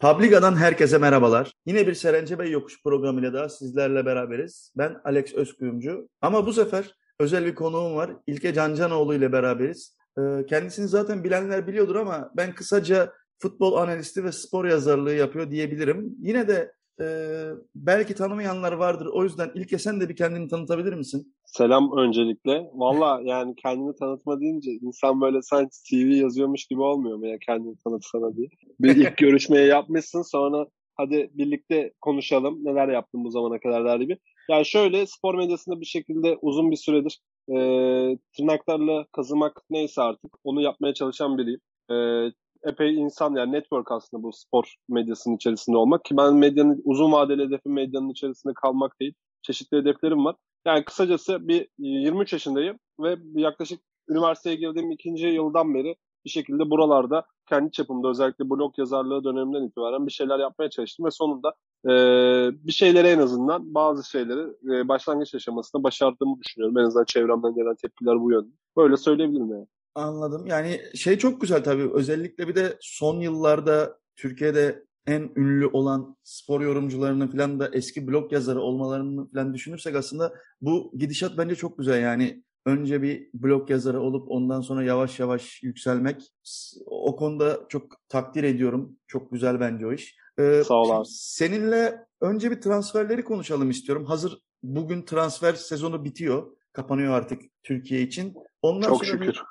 Publica'dan herkese merhabalar. Yine bir Serence Bey Yokuş programıyla daha sizlerle beraberiz. Ben Alex Özkuyumcu. Ama bu sefer özel bir konuğum var. İlke Cancanoğlu ile beraberiz. Ee, kendisini zaten bilenler biliyordur ama ben kısaca futbol analisti ve spor yazarlığı yapıyor diyebilirim. Yine de e, belki tanımayanlar vardır. O yüzden İlke sen de bir kendini tanıtabilir misin? Selam öncelikle. Valla yani kendini tanıtma deyince insan böyle sanki TV yazıyormuş gibi olmuyor mu ya kendini tanıtsana diye. Bir ilk görüşmeyi yapmışsın sonra hadi birlikte konuşalım neler yaptın bu zamana kadar der gibi. Yani şöyle spor medyasında bir şekilde uzun bir süredir e, tırnaklarla kazımak neyse artık onu yapmaya çalışan biriyim. E, epey insan yani network aslında bu spor medyasının içerisinde olmak ki ben medyanın uzun vadeli hedefim medyanın içerisinde kalmak değil. Çeşitli hedeflerim var. Yani kısacası bir 23 yaşındayım ve yaklaşık üniversiteye girdiğim ikinci yıldan beri bir şekilde buralarda kendi çapımda özellikle blog yazarlığı döneminden itibaren bir şeyler yapmaya çalıştım ve sonunda e, bir şeyleri en azından bazı şeyleri e, başlangıç aşamasında başardığımı düşünüyorum. En azından çevremden gelen tepkiler bu yönde. Böyle söyleyebilirim yani. Anladım. Yani şey çok güzel tabii. Özellikle bir de son yıllarda Türkiye'de en ünlü olan spor yorumcularının falan da eski blog yazarı olmalarını falan düşünürsek aslında bu gidişat bence çok güzel. Yani önce bir blog yazarı olup ondan sonra yavaş yavaş yükselmek o konuda çok takdir ediyorum. Çok güzel bence o iş. Ee, Sağ ol abi. Seninle önce bir transferleri konuşalım istiyorum. Hazır bugün transfer sezonu bitiyor. Kapanıyor artık Türkiye için. Ondan Çok sonra şükür.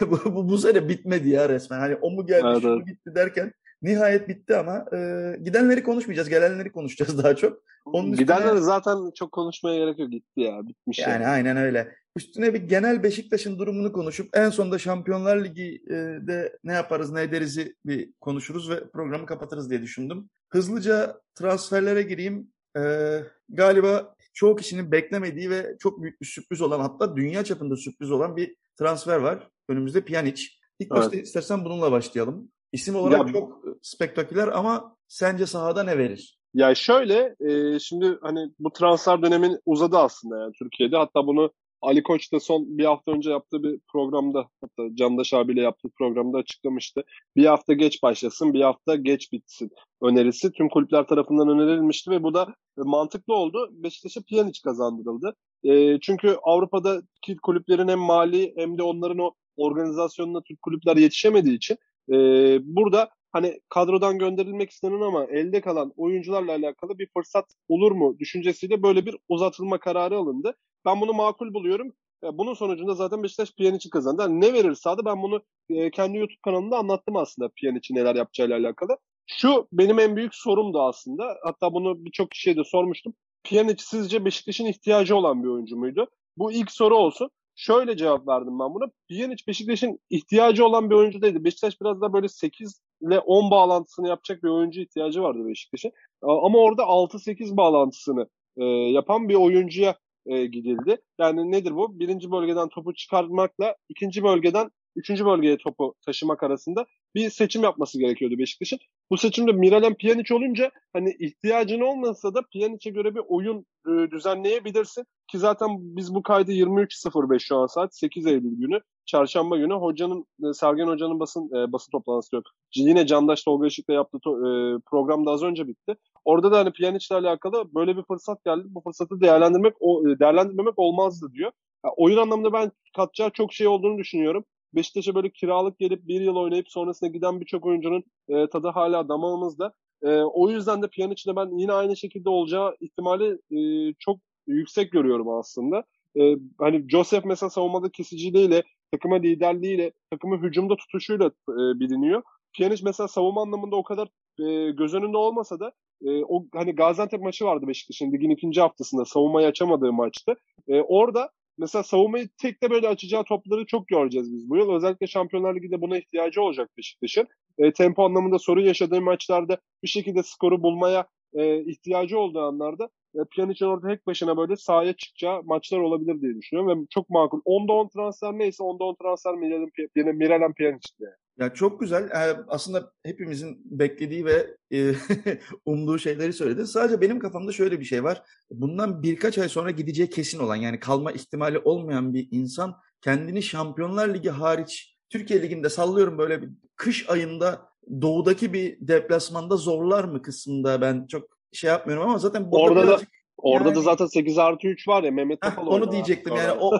bu, bu, bu sene bitmedi ya resmen. Hani o mu geldi, evet, şu mu gitti derken nihayet bitti ama e, gidenleri konuşmayacağız. Gelenleri konuşacağız daha çok. Onun üstüne... Gidenleri zaten çok konuşmaya gerek yok. Gitti ya. Bitmiş yani. Yani aynen öyle. Üstüne bir genel Beşiktaş'ın durumunu konuşup en sonunda Şampiyonlar Ligi'de ne yaparız ne ederiz bir konuşuruz ve programı kapatırız diye düşündüm. Hızlıca transferlere gireyim. Ee, galiba çoğu kişinin beklemediği ve çok büyük bir sürpriz olan hatta dünya çapında sürpriz olan bir transfer var. Önümüzde Pjanic. İlk evet. başta istersen bununla başlayalım. İsim olarak ya, çok spektaküler ama sence sahada ne verir? Ya şöyle e, şimdi hani bu transfer dönemin uzadı aslında yani Türkiye'de. Hatta bunu Ali Koç da son bir hafta önce yaptığı bir programda hatta Candaş abiyle yaptığı programda açıklamıştı. Bir hafta geç başlasın, bir hafta geç bitsin önerisi tüm kulüpler tarafından önerilmişti ve bu da mantıklı oldu. Beşiktaş'a Pjanic kazandırıldı. E, çünkü Avrupa'daki kulüplerin hem mali hem de onların o organizasyonuna Türk kulüpler yetişemediği için e, burada hani kadrodan gönderilmek istenen ama elde kalan oyuncularla alakalı bir fırsat olur mu düşüncesiyle böyle bir uzatılma kararı alındı. Ben bunu makul buluyorum. E, bunun sonucunda zaten Beşiktaş Pjanic'i kazandı. Yani ne verir sahada ben bunu e, kendi YouTube kanalımda anlattım aslında Pjanic'i neler yapacağıyla alakalı. Şu benim en büyük sorum da aslında. Hatta bunu birçok kişiye de sormuştum. Pjanic sizce Beşiktaş'ın ihtiyacı olan bir oyuncu muydu? Bu ilk soru olsun. Şöyle cevap verdim ben buna. Pjanic Beşiktaş'ın ihtiyacı olan bir oyuncu değildi. Beşiktaş biraz da böyle 8 ile 10 bağlantısını yapacak bir oyuncu ihtiyacı vardı Beşiktaş'ın. Ama orada 6-8 bağlantısını e, yapan bir oyuncuya e, gidildi. Yani nedir bu? Birinci bölgeden topu çıkartmakla ikinci bölgeden üçüncü bölgeye topu taşımak arasında bir seçim yapması gerekiyordu Beşiktaş'ın. Bu seçimde Miralem Pjanic olunca hani ihtiyacın olmasa da Pjanic'e göre bir oyun e, düzenleyebilirsin. Ki zaten biz bu kaydı 23.05 şu an saat 8 Eylül günü. Çarşamba günü hocanın e, Sergen Hoca'nın basın e, basın toplantısı yok. Yine Candaş Tolga Işık'la yaptığı to, e, program da az önce bitti. Orada da hani Pjanic'le alakalı böyle bir fırsat geldi. Bu fırsatı değerlendirmek o, e, değerlendirmemek olmazdı diyor. Yani oyun anlamında ben katacağı çok şey olduğunu düşünüyorum. Beşiktaş'a böyle kiralık gelip bir yıl oynayıp sonrasında giden birçok oyuncunun e, tadı hala damağımızda. E, o yüzden de Pjanic'le ben yine aynı şekilde olacağı ihtimali e, çok yüksek görüyorum aslında. E, hani Joseph mesela savunmada kesiciliğiyle, takıma liderliğiyle, takımı hücumda tutuşuyla e, biliniyor. Pjanic mesela savunma anlamında o kadar e, göz önünde olmasa da e, o hani Gaziantep maçı vardı Beşiktaş'ın ligin ikinci haftasında savunmayı açamadığı maçtı. E, orada mesela savunmayı tek de böyle açacağı topları çok göreceğiz biz bu yıl. Özellikle Şampiyonlar Ligi'de buna ihtiyacı olacak Beşiktaş'ın. E, tempo anlamında sorun yaşadığı maçlarda bir şekilde skoru bulmaya e, ihtiyacı olduğu anlarda Pjanic'in orada tek başına böyle sahaya çıkacağı maçlar olabilir diye düşünüyorum. Ve çok makul. 10'da 10 transfer neyse 10'da 10 transfer Miralem, Miralem Pjanic'ti. Ya çok güzel. Aslında hepimizin beklediği ve e, umduğu şeyleri söyledin. Sadece benim kafamda şöyle bir şey var. Bundan birkaç ay sonra gideceği kesin olan yani kalma ihtimali olmayan bir insan kendini Şampiyonlar Ligi hariç Türkiye Ligi'nde sallıyorum böyle bir kış ayında doğudaki bir deplasmanda zorlar mı kısmında ben çok şey yapmıyorum ama zaten orada birazcık... da Orada yani, da zaten 8 artı 3 var ya Mehmet Topal Onu diyecektim yani o,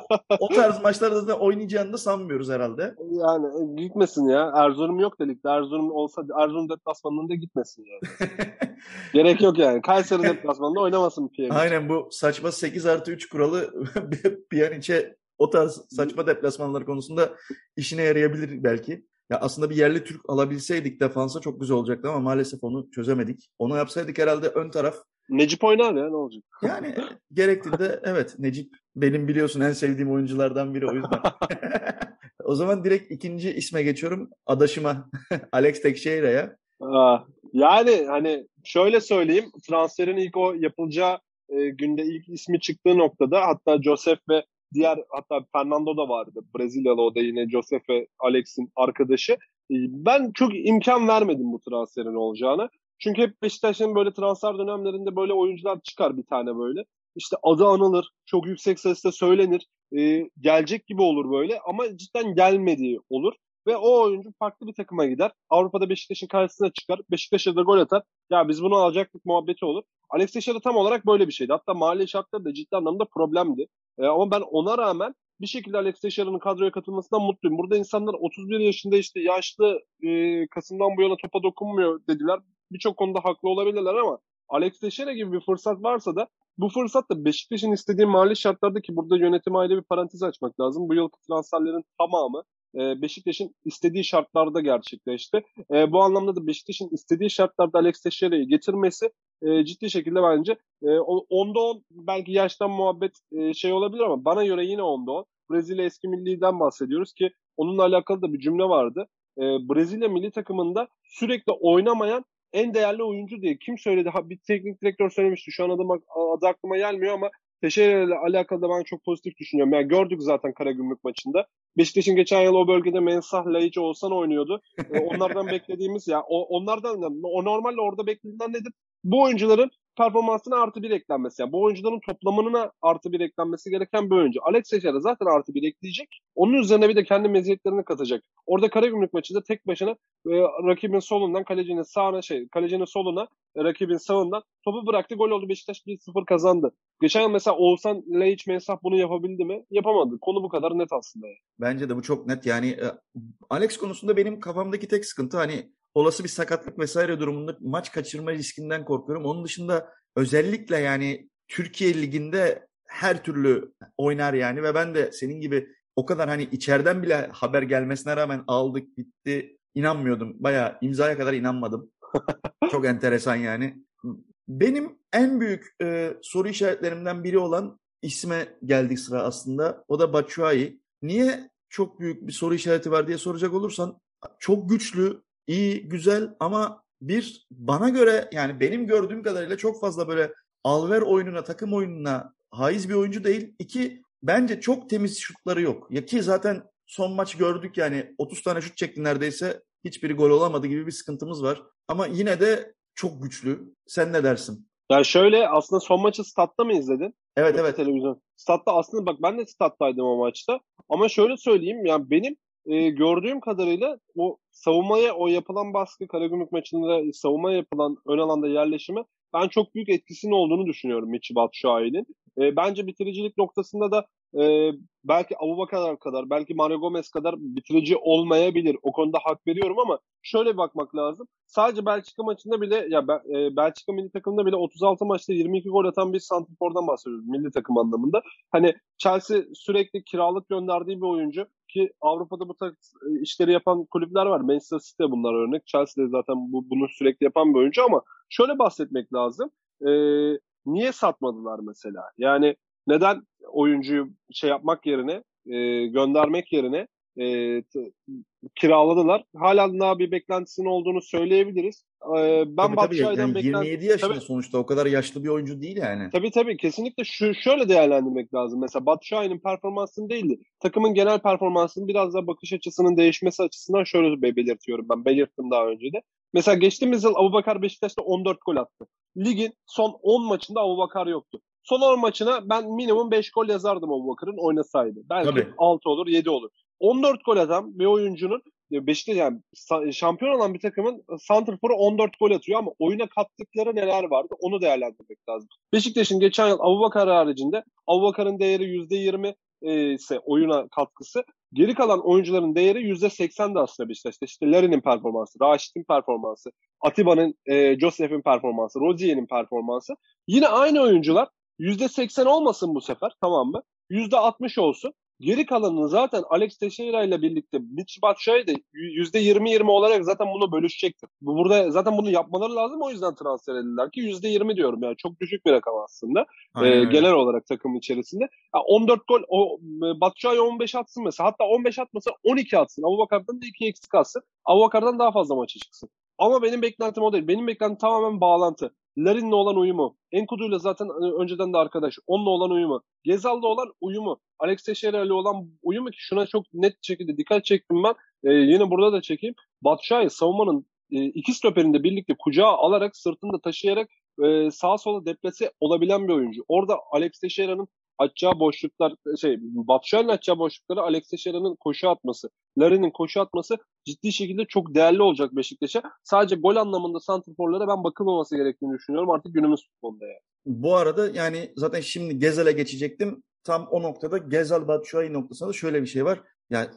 o tarz maçlarda da oynayacağını da sanmıyoruz herhalde. Yani e, gitmesin ya. Erzurum yok dedik. Erzurum olsa Erzurum deplasmanında gitmesin yani. Gerek yok yani. Kayseri deplasmanında oynamasın Pierre. Aynen bu saçma 8 artı 3 kuralı Pjanic'e o tarz saçma deplasmanlar konusunda işine yarayabilir belki. Ya aslında bir yerli Türk alabilseydik defansa çok güzel olacaktı ama maalesef onu çözemedik. Onu yapsaydık herhalde ön taraf Necip oynar ya ne olacak? Yani gerektiğinde evet Necip benim biliyorsun en sevdiğim oyunculardan biri o yüzden. o zaman direkt ikinci isme geçiyorum. Adaşıma Alex Teixeira'ya. Yani hani şöyle söyleyeyim transferin ilk o yapılacağı e, günde ilk ismi çıktığı noktada hatta Joseph ve diğer hatta Fernando da vardı. Brezilyalı o da yine Joseph ve Alex'in arkadaşı. E, ben çok imkan vermedim bu transferin olacağını. Çünkü hep Beşiktaş'ın böyle transfer dönemlerinde böyle oyuncular çıkar bir tane böyle. İşte adı anılır, çok yüksek sesle söylenir, e, gelecek gibi olur böyle ama cidden gelmediği olur. Ve o oyuncu farklı bir takıma gider. Avrupa'da Beşiktaş'ın karşısına çıkar. Beşiktaş'a da gol atar. Ya biz bunu alacaktık muhabbeti olur. Alex Teixeira tam olarak böyle bir şeydi. Hatta mali şartları da ciddi anlamda problemdi. E, ama ben ona rağmen bir şekilde Alex Teixeira'nın kadroya katılmasından mutluyum. Burada insanlar 31 yaşında işte yaşlı e, Kasım'dan bu yana topa dokunmuyor dediler birçok konuda haklı olabilirler ama Alex Teixeira gibi bir fırsat varsa da bu fırsat da Beşiktaş'ın istediği mali şartlarda ki burada yönetim aile bir parantez açmak lazım. Bu yılki transferlerin tamamı e, Beşiktaş'ın istediği şartlarda gerçekleşti. E, bu anlamda da Beşiktaş'ın istediği şartlarda Alex Teixeira'yı getirmesi e, ciddi şekilde bence onda on belki yaştan muhabbet şey olabilir ama bana göre yine onda on. Brezilya eski milliden bahsediyoruz ki onunla alakalı da bir cümle vardı. Brezilya milli takımında sürekli oynamayan en değerli oyuncu diye kim söyledi? Ha, bir teknik direktör söylemişti. Şu an adım, adı aklıma gelmiyor ama Teşekkür ile alakalı da ben çok pozitif düşünüyorum. Yani gördük zaten Karagümrük maçında. Beşiktaş'ın geçen yıl o bölgede Mensah, Laiç, Oğuzhan oynuyordu. E, onlardan beklediğimiz ya o, onlardan o normalde orada beklediğinden nedir? Bu oyuncuların performansına artı bir eklenmesi. Yani bu oyuncuların toplamına artı bir eklenmesi gereken bir oyuncu. Alex Teixeira zaten artı bir ekleyecek. Onun üzerine bir de kendi meziyetlerini katacak. Orada Karagümrük maçında tek başına e, rakibin solundan kalecinin sağına şey kalecinin soluna e, rakibin sağından topu bıraktı. Gol oldu. Beşiktaş 1-0 kazandı. Geçen yıl mesela Oğuzhan Leic Mensah bunu yapabildi mi? Yapamadı. Konu bu kadar net aslında. Yani. Bence de bu çok net. Yani e, Alex konusunda benim kafamdaki tek sıkıntı hani olası bir sakatlık vesaire durumunda maç kaçırma riskinden korkuyorum. Onun dışında özellikle yani Türkiye Ligi'nde her türlü oynar yani ve ben de senin gibi o kadar hani içeriden bile haber gelmesine rağmen aldık bitti inanmıyordum. Bayağı imzaya kadar inanmadım. Çok enteresan yani. Benim en büyük e, soru işaretlerimden biri olan isme geldik sıra aslında. O da Batshuayi. Niye çok büyük bir soru işareti var diye soracak olursan çok güçlü, iyi, güzel ama bir bana göre yani benim gördüğüm kadarıyla çok fazla böyle alver oyununa, takım oyununa haiz bir oyuncu değil. İki, bence çok temiz şutları yok. Ya ki zaten son maç gördük yani 30 tane şut çekti neredeyse. Hiçbiri gol olamadı gibi bir sıkıntımız var. Ama yine de çok güçlü. Sen ne dersin? Ya şöyle aslında son maçı statta mı izledin? Evet evet. Televizyon. Statta aslında bak ben de stattaydım o maçta. Ama şöyle söyleyeyim yani benim e, gördüğüm kadarıyla o savunmaya o yapılan baskı Karagümrük maçında savunma yapılan ön alanda yerleşimi ben çok büyük etkisinin olduğunu düşünüyorum Michi Batshuayi'nin. E, bence bitiricilik noktasında da e, belki Abubakar kadar, belki Mario Gomez kadar bitirici olmayabilir. O konuda hak veriyorum ama şöyle bakmak lazım. Sadece Belçika maçında bile ya e, Belçika milli takımında bile 36 maçta 22 gol atan bir santrfordan bahsediyoruz milli takım anlamında. Hani Chelsea sürekli kiralık gönderdiği bir oyuncu ki Avrupa'da bu tarz e, işleri yapan kulüpler var. Manchester City bunlar örnek. Chelsea de zaten bu, bunu sürekli yapan bir oyuncu ama şöyle bahsetmek lazım. Ee, niye satmadılar mesela? Yani neden oyuncuyu şey yapmak yerine e, göndermek yerine e, t- kiraladılar. Hala daha bir beklentisinin olduğunu söyleyebiliriz. E, ben tabii, tabii. Yani 27 yaşında tabii, sonuçta o kadar yaşlı bir oyuncu değil yani. Tabii tabii kesinlikle şu şöyle değerlendirmek lazım. Mesela Batshuayi'nin performansını değildi. Takımın genel performansının biraz da bakış açısının değişmesi açısından şöyle belirtiyorum ben. Belirttim daha önce de. Mesela geçtiğimiz yıl Abubakar Beşiktaş'ta 14 gol attı. Ligin son 10 maçında Abubakar yoktu. Son 10 maçına ben minimum 5 gol yazardım Abubakar'ın oynasaydı. Belki Tabii. 6 olur 7 olur. 14 gol atan bir oyuncunun Beşiktaş yani şampiyon olan bir takımın Santrfor'a 14 gol atıyor ama oyuna kattıkları neler vardı onu değerlendirmek lazım. Beşiktaş'ın geçen yıl Abubakar haricinde Abubakar'ın değeri %20 ise oyuna katkısı geri kalan oyuncuların değeri %80'di aslında Beşiktaş'ta. İşte Larry'nin performansı, Raşit'in performansı, Atiba'nın, e, Joseph'in performansı, Rozier'in performansı. Yine aynı oyuncular %80 olmasın bu sefer tamam mı? %60 olsun. Geri kalanını zaten Alex Teixeira ile birlikte Mitch Batshuayi de %20-20 olarak zaten bunu bölüşecektir. Burada zaten bunu yapmaları lazım o yüzden transfer edildiler ki %20 diyorum yani çok düşük bir rakam aslında. Ee, genel olarak takım içerisinde. Yani 14 gol o Batshuayi 15 atsın mesela hatta 15 atmasa 12 atsın. Abubakar'dan da 2 eksik atsın. Abubakar'dan daha fazla maça çıksın. Ama benim beklentim o değil. Benim beklentim tamamen bağlantı. Larin'le olan uyumu, Enkudu'yla zaten e, önceden de arkadaş, onunla olan uyumu, Gezal'da olan uyumu, Alex Teixeira'yla olan uyumu ki şuna çok net şekilde dikkat çektim ben. Ee, yine burada da çekeyim. Batshuayi savunmanın e, iki stoperinde birlikte kucağa alarak sırtında taşıyarak e, sağa sola deplese olabilen bir oyuncu. Orada Alex Teixeira'nın açacağı boşluklar şey Batshuayi'nin açacağı boşlukları Alex Teixeira'nın koşu atması, Larin'in koşu atması ciddi şekilde çok değerli olacak Beşiktaş'a. Sadece gol anlamında santrforlara ben bakılmaması gerektiğini düşünüyorum artık günümüz futbolunda yani. Bu arada yani zaten şimdi Gezel'e geçecektim. Tam o noktada Gezal Batshuayi noktasında şöyle bir şey var. Yani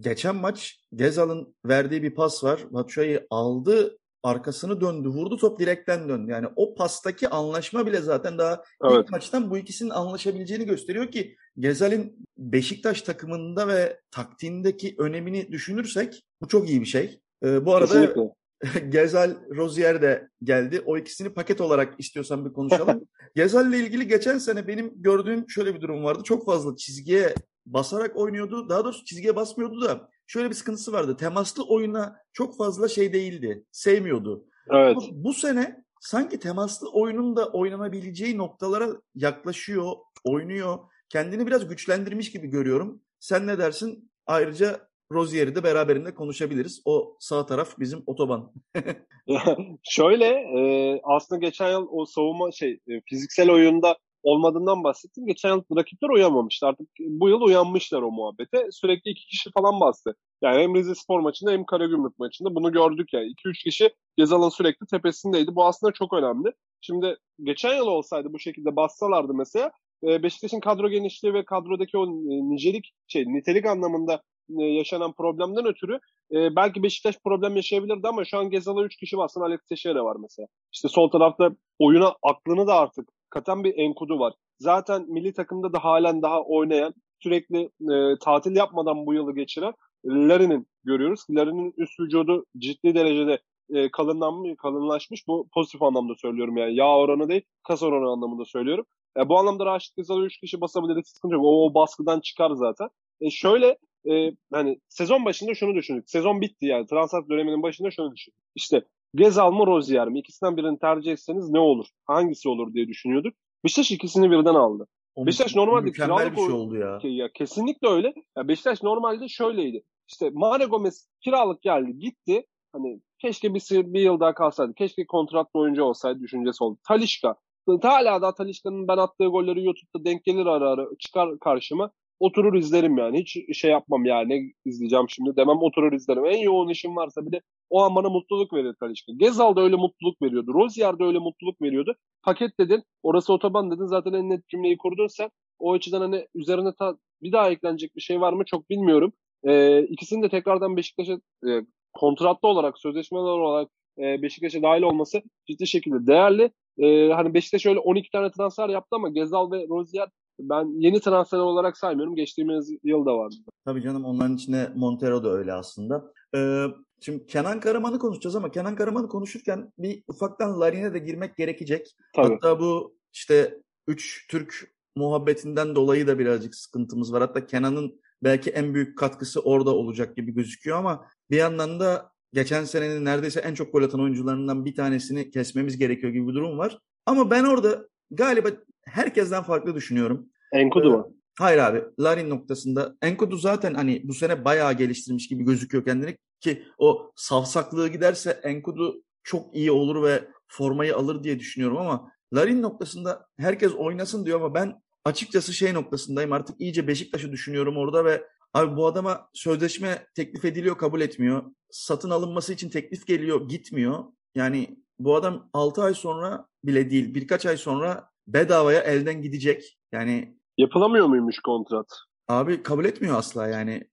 geçen maç Gezal'ın verdiği bir pas var. Batshuayi aldı arkasını döndü, vurdu top direkten döndü. Yani o pastaki anlaşma bile zaten daha evet. ilk maçtan bu ikisinin anlaşabileceğini gösteriyor ki Gezal'in Beşiktaş takımında ve taktiğindeki önemini düşünürsek bu çok iyi bir şey. Ee, bu arada Kesinlikle. Gezal Rozier de geldi. O ikisini paket olarak istiyorsan bir konuşalım. Gezal ile ilgili geçen sene benim gördüğüm şöyle bir durum vardı. Çok fazla çizgiye basarak oynuyordu. Daha doğrusu çizgiye basmıyordu da şöyle bir sıkıntısı vardı. Temaslı oyuna çok fazla şey değildi. Sevmiyordu. Evet. Ama bu sene sanki temaslı oyunun da oynanabileceği noktalara yaklaşıyor, oynuyor. Kendini biraz güçlendirmiş gibi görüyorum. Sen ne dersin? Ayrıca Rozier'i de beraberinde konuşabiliriz. O sağ taraf bizim otoban. Şöyle e, aslında geçen yıl o savunma şey e, fiziksel oyunda olmadığından bahsettim. Geçen yıl rakipler uyanmamıştı. Artık bu yıl uyanmışlar o muhabbete. Sürekli iki kişi falan bastı. Yani hem Rize Spor maçında hem Karagümrük maçında bunu gördük yani. 2-3 kişi Gezal'ın sürekli tepesindeydi. Bu aslında çok önemli. Şimdi geçen yıl olsaydı bu şekilde bassalardı mesela e, Beşiktaş'ın kadro genişliği ve kadrodaki o e, nicelik şey nitelik anlamında e, yaşanan problemden ötürü belki Beşiktaş problem yaşayabilirdi ama şu an Gezal'a 3 kişi bassın Alex Teixeira var mesela. İşte sol tarafta oyuna aklını da artık katan bir enkudu var. Zaten milli takımda da halen daha oynayan, sürekli e, tatil yapmadan bu yılı geçiren Larin'in görüyoruz. Larin'in üst vücudu ciddi derecede e, kalınlanmış, kalınlaşmış. Bu pozitif anlamda söylüyorum yani. Yağ oranı değil, kas oranı anlamında söylüyorum. E, bu anlamda Raşit Gızal'ı 3 kişi basabilir. Sıkıntı yok. O, o baskıdan çıkar zaten. E, şöyle e, hani sezon başında şunu düşündük. Sezon bitti yani. Transfer döneminin başında şunu düşündük. İşte Gezal mı Rozier mi? İkisinden birini tercih etseniz ne olur? Hangisi olur diye düşünüyorduk. Beşiktaş ikisini birden aldı. O Beşiktaş normalde mükemmel bir şey oldu ya. ya. Kesinlikle öyle. Ya Beşiktaş normalde şöyleydi. İşte Mane Gomez kiralık geldi gitti. Hani keşke bir, bir yıl daha kalsaydı. Keşke kontratlı oyuncu olsaydı düşüncesi oldu. Talişka. Hala da Talişka'nın ben attığı golleri YouTube'da denk gelir ara ara çıkar karşıma oturur izlerim yani. Hiç şey yapmam yani izleyeceğim şimdi demem oturur izlerim. En yoğun işim varsa bile o an bana mutluluk verir Talişka. Gezal da öyle mutluluk veriyordu. Rozier de öyle mutluluk veriyordu. Paket dedin. Orası otoban dedin. Zaten en net cümleyi kurdun sen. O açıdan hani üzerine ta, bir daha eklenecek bir şey var mı çok bilmiyorum. Ee, ikisinin de tekrardan Beşiktaş'a e, kontratlı olarak, sözleşmeler olarak e, Beşiktaş'a dahil olması ciddi şekilde değerli. E, hani Beşiktaş öyle 12 tane transfer yaptı ama Gezal ve Rozier ben yeni transfer olarak saymıyorum. Geçtiğimiz yıl da vardı. Tabii canım onların içine Montero da öyle aslında. Ee, şimdi Kenan Karaman'ı konuşacağız ama Kenan Karaman'ı konuşurken bir ufaktan Larin'e de girmek gerekecek. Tabii. Hatta bu işte üç Türk muhabbetinden dolayı da birazcık sıkıntımız var. Hatta Kenan'ın belki en büyük katkısı orada olacak gibi gözüküyor ama bir yandan da geçen senenin neredeyse en çok gol atan oyuncularından bir tanesini kesmemiz gerekiyor gibi bir durum var. Ama ben orada galiba herkesten farklı düşünüyorum. Enkudu ee, mu? Hayır abi. Larin noktasında. Enkudu zaten hani bu sene bayağı geliştirmiş gibi gözüküyor kendini ki o savsaklığı giderse Enkudu çok iyi olur ve formayı alır diye düşünüyorum ama Larin noktasında herkes oynasın diyor ama ben açıkçası şey noktasındayım artık iyice Beşiktaş'ı düşünüyorum orada ve Abi bu adama sözleşme teklif ediliyor kabul etmiyor. Satın alınması için teklif geliyor gitmiyor. Yani bu adam 6 ay sonra bile değil birkaç ay sonra bedavaya elden gidecek. Yani Yapılamıyor muymuş kontrat? Abi kabul etmiyor asla yani.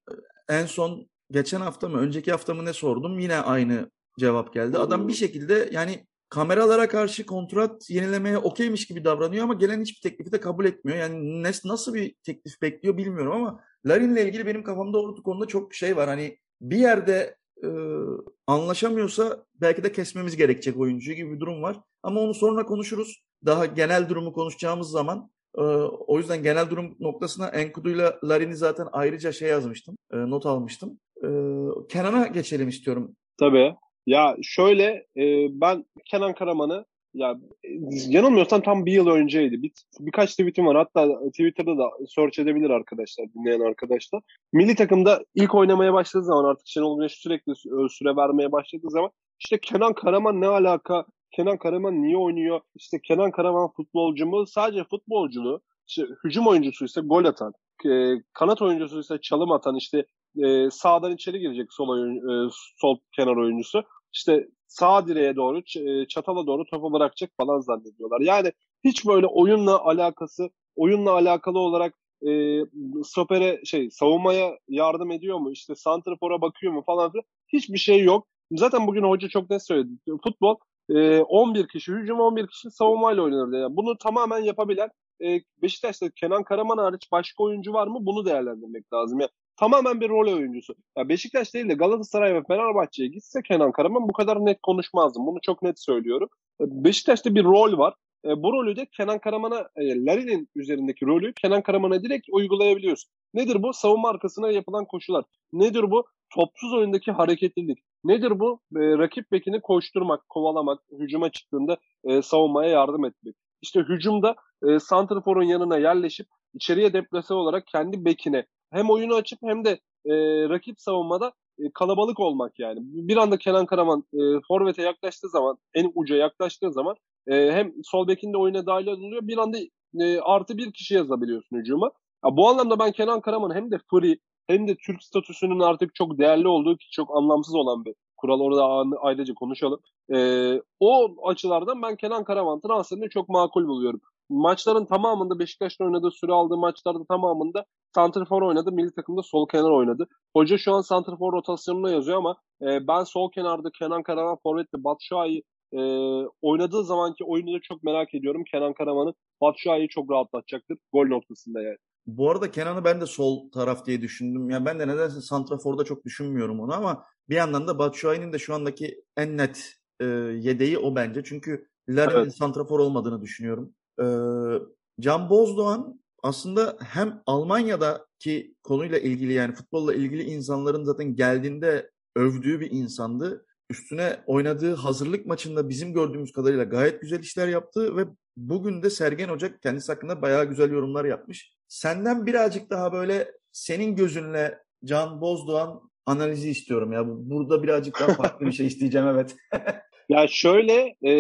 En son geçen hafta mı önceki hafta mı ne sordum yine aynı cevap geldi. Adam bir şekilde yani kameralara karşı kontrat yenilemeye okeymiş gibi davranıyor ama gelen hiçbir teklifi de kabul etmiyor. Yani nasıl bir teklif bekliyor bilmiyorum ama Larin'le ilgili benim kafamda orta konuda çok şey var. Hani bir yerde e, anlaşamıyorsa belki de kesmemiz gerekecek oyuncuyu gibi bir durum var. Ama onu sonra konuşuruz. Daha genel durumu konuşacağımız zaman e, o yüzden genel durum noktasına Enkudu'yla Larin'i zaten ayrıca şey yazmıştım. E, not almıştım. E, Kenan'a geçelim istiyorum. Tabii. Ya şöyle e, ben Kenan Karaman'ı ya yanılmıyorsam tam bir yıl önceydi. Bir, birkaç tweetim var. Hatta Twitter'da da search edebilir arkadaşlar, dinleyen arkadaşlar. Milli takımda ilk oynamaya başladığı zaman artık Şenol Güneş sürekli süre vermeye başladığı zaman işte Kenan Karaman ne alaka? Kenan Karaman niye oynuyor? İşte Kenan Karaman futbolcu mu? Sadece futbolculuğu. İşte hücum oyuncusuysa gol atan, e, kanat oyuncusuysa çalım atan, işte e, sağdan içeri girecek sol oyun, e, sol kenar oyuncusu. İşte sağ direğe doğru, e, çatala doğru topu bırakacak falan zannediyorlar. Yani hiç böyle oyunla alakası, oyunla alakalı olarak e, stopere şey savunmaya yardım ediyor mu? İşte santrafora bakıyor mu falan filan. Hiçbir şey yok. Zaten bugün hoca çok net söyledi. Futbol e, 11 kişi hücum 11 kişi savunmayla oynanır. Yani bunu tamamen yapabilen e, Beşiktaş'ta Kenan Karaman hariç başka oyuncu var mı? Bunu değerlendirmek lazım. Yani tamamen bir rol oyuncusu. Ya Beşiktaş değil de Galatasaray ve Fenerbahçe'ye gitse Kenan Karaman bu kadar net konuşmazdım. Bunu çok net söylüyorum. E, Beşiktaş'ta bir rol var. E, bu rolü de Kenan Karaman'a, e, Larin'in üzerindeki rolü Kenan Karaman'a direkt uygulayabiliyorsun. Nedir bu? Savunma arkasına yapılan koşular. Nedir bu? Topsuz oyundaki hareketlilik. Nedir bu? E, rakip bekini koşturmak, kovalamak, hücuma çıktığında e, savunmaya yardım etmek. İşte hücumda e, Santrfor'un yanına yerleşip içeriye deplase olarak kendi bekine hem oyunu açıp hem de e, rakip savunmada e, kalabalık olmak yani. Bir anda Kenan Karaman e, forvete yaklaştığı zaman, en uca yaklaştığı zaman e, hem sol bekinde oyuna dahil oluyor. Bir anda e, artı bir kişi yazabiliyorsun hücuma. Ya, bu anlamda ben Kenan Karaman hem de free hem de Türk statüsünün artık çok değerli olduğu ki çok anlamsız olan bir kural orada ayrıca konuşalım. Ee, o açılardan ben Kenan Karaman transferini çok makul buluyorum. Maçların tamamında Beşiktaş'ta oynadığı süre aldığı maçlarda tamamında Santrfor oynadı. Milli takımda sol kenar oynadı. Hoca şu an Santrfor rotasyonuna yazıyor ama e, ben sol kenarda Kenan Karaman Forvet'te Batshuayi e, oynadığı zamanki oyunu da çok merak ediyorum. Kenan Karaman'ın Batshuayi'yi çok rahatlatacaktır gol noktasında yani. Bu arada Kenan'ı ben de sol taraf diye düşündüm. Yani ben de nedense Santrafor'da çok düşünmüyorum onu ama bir yandan da Batshuayi'nin de şu andaki en net e, yedeği o bence. Çünkü Larin'in evet. Santrafor olmadığını düşünüyorum. E, Can Bozdoğan aslında hem Almanya'daki konuyla ilgili yani futbolla ilgili insanların zaten geldiğinde övdüğü bir insandı. Üstüne oynadığı hazırlık maçında bizim gördüğümüz kadarıyla gayet güzel işler yaptı ve bugün de Sergen Hoca kendisi hakkında bayağı güzel yorumlar yapmış. Senden birazcık daha böyle senin gözünle Can Bozdoğan analizi istiyorum ya. Burada birazcık daha farklı bir şey isteyeceğim evet. ya şöyle e,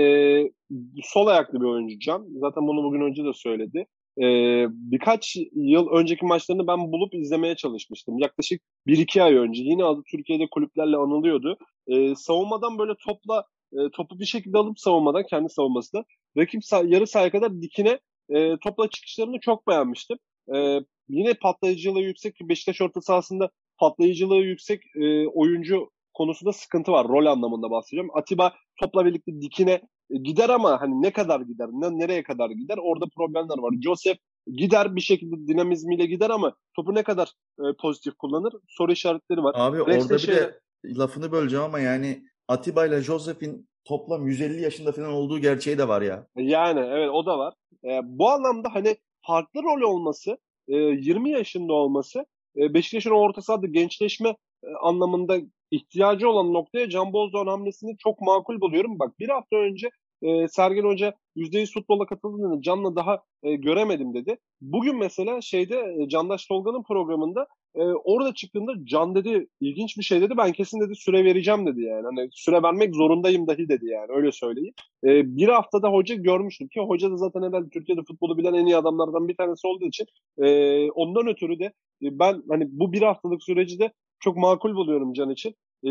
sol ayaklı bir oyuncu Can. Zaten bunu bugün önce de söyledi. E, birkaç yıl önceki maçlarını ben bulup izlemeye çalışmıştım. Yaklaşık 1-2 ay önce. Yine adı Türkiye'de kulüplerle anılıyordu. E, savunmadan böyle topla e, topu bir şekilde alıp savunmadan kendi savunmasında rakip yarı sahaya kadar dikine e, topla çıkışlarını çok beğenmiştim. E, yine patlayıcılığı yüksek Beşiktaş orta sahasında patlayıcılığı yüksek e, oyuncu konusunda sıkıntı var. Rol anlamında bahsedeceğim. Atiba topla birlikte dikine e, gider ama hani ne kadar gider, ne, nereye kadar gider orada problemler var. Joseph gider bir şekilde dinamizmiyle gider ama topu ne kadar e, pozitif kullanır soru işaretleri var. Abi Rex'te orada bir şey... de lafını böleceğim ama yani Atiba ile Joseph'in toplam 150 yaşında falan olduğu gerçeği de var ya. Yani evet o da var. E, bu anlamda hani farklı rol olması, e, 20 yaşında olması e, Beşiktaş'ın orta sahada gençleşme e, anlamında ihtiyacı olan noktaya Can Bozdoğan hamlesini çok makul buluyorum. Bak bir hafta önce e, Sergen Hoca %100 futbola katıldığında Can'la daha e, göremedim dedi. Bugün mesela şeyde e, Candaş Tolga'nın programında e, orada çıktığında Can dedi ilginç bir şey dedi. Ben kesin dedi süre vereceğim dedi yani. Hani süre vermek zorundayım dahi dedi yani öyle söyleyeyim. E, bir haftada hoca görmüştüm ki hoca da zaten herhalde Türkiye'de futbolu bilen en iyi adamlardan bir tanesi olduğu için e, ondan ötürü de e, ben hani bu bir haftalık süreci de çok makul buluyorum Can için. Ee,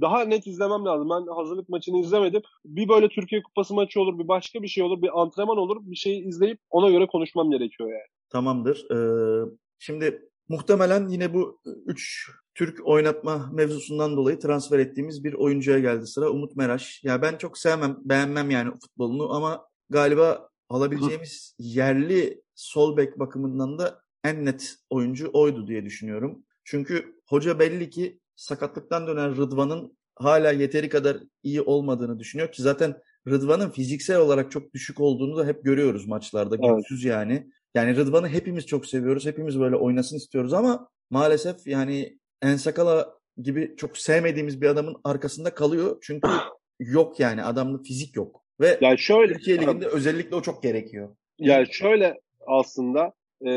daha net izlemem lazım. Ben hazırlık maçını izlemedim. Bir böyle Türkiye Kupası maçı olur, bir başka bir şey olur, bir antrenman olur. Bir şeyi izleyip ona göre konuşmam gerekiyor yani. Tamamdır. Ee, şimdi muhtemelen yine bu 3 Türk oynatma mevzusundan dolayı transfer ettiğimiz bir oyuncuya geldi sıra. Umut Meraş. Ya ben çok sevmem, beğenmem yani futbolunu ama galiba alabileceğimiz yerli sol bek bakımından da en net oyuncu oydu diye düşünüyorum. Çünkü hoca belli ki sakatlıktan dönen Rıdvan'ın hala yeteri kadar iyi olmadığını düşünüyor ki zaten Rıdvan'ın fiziksel olarak çok düşük olduğunu da hep görüyoruz maçlarda. Evet. Güçsüz yani. Yani Rıdvan'ı hepimiz çok seviyoruz. Hepimiz böyle oynasın istiyoruz ama maalesef yani Ensakala gibi çok sevmediğimiz bir adamın arkasında kalıyor. Çünkü yok yani adamda fizik yok. Ve yani şöyle, Türkiye Ligi'nde özellikle o çok gerekiyor. Yani şöyle aslında e,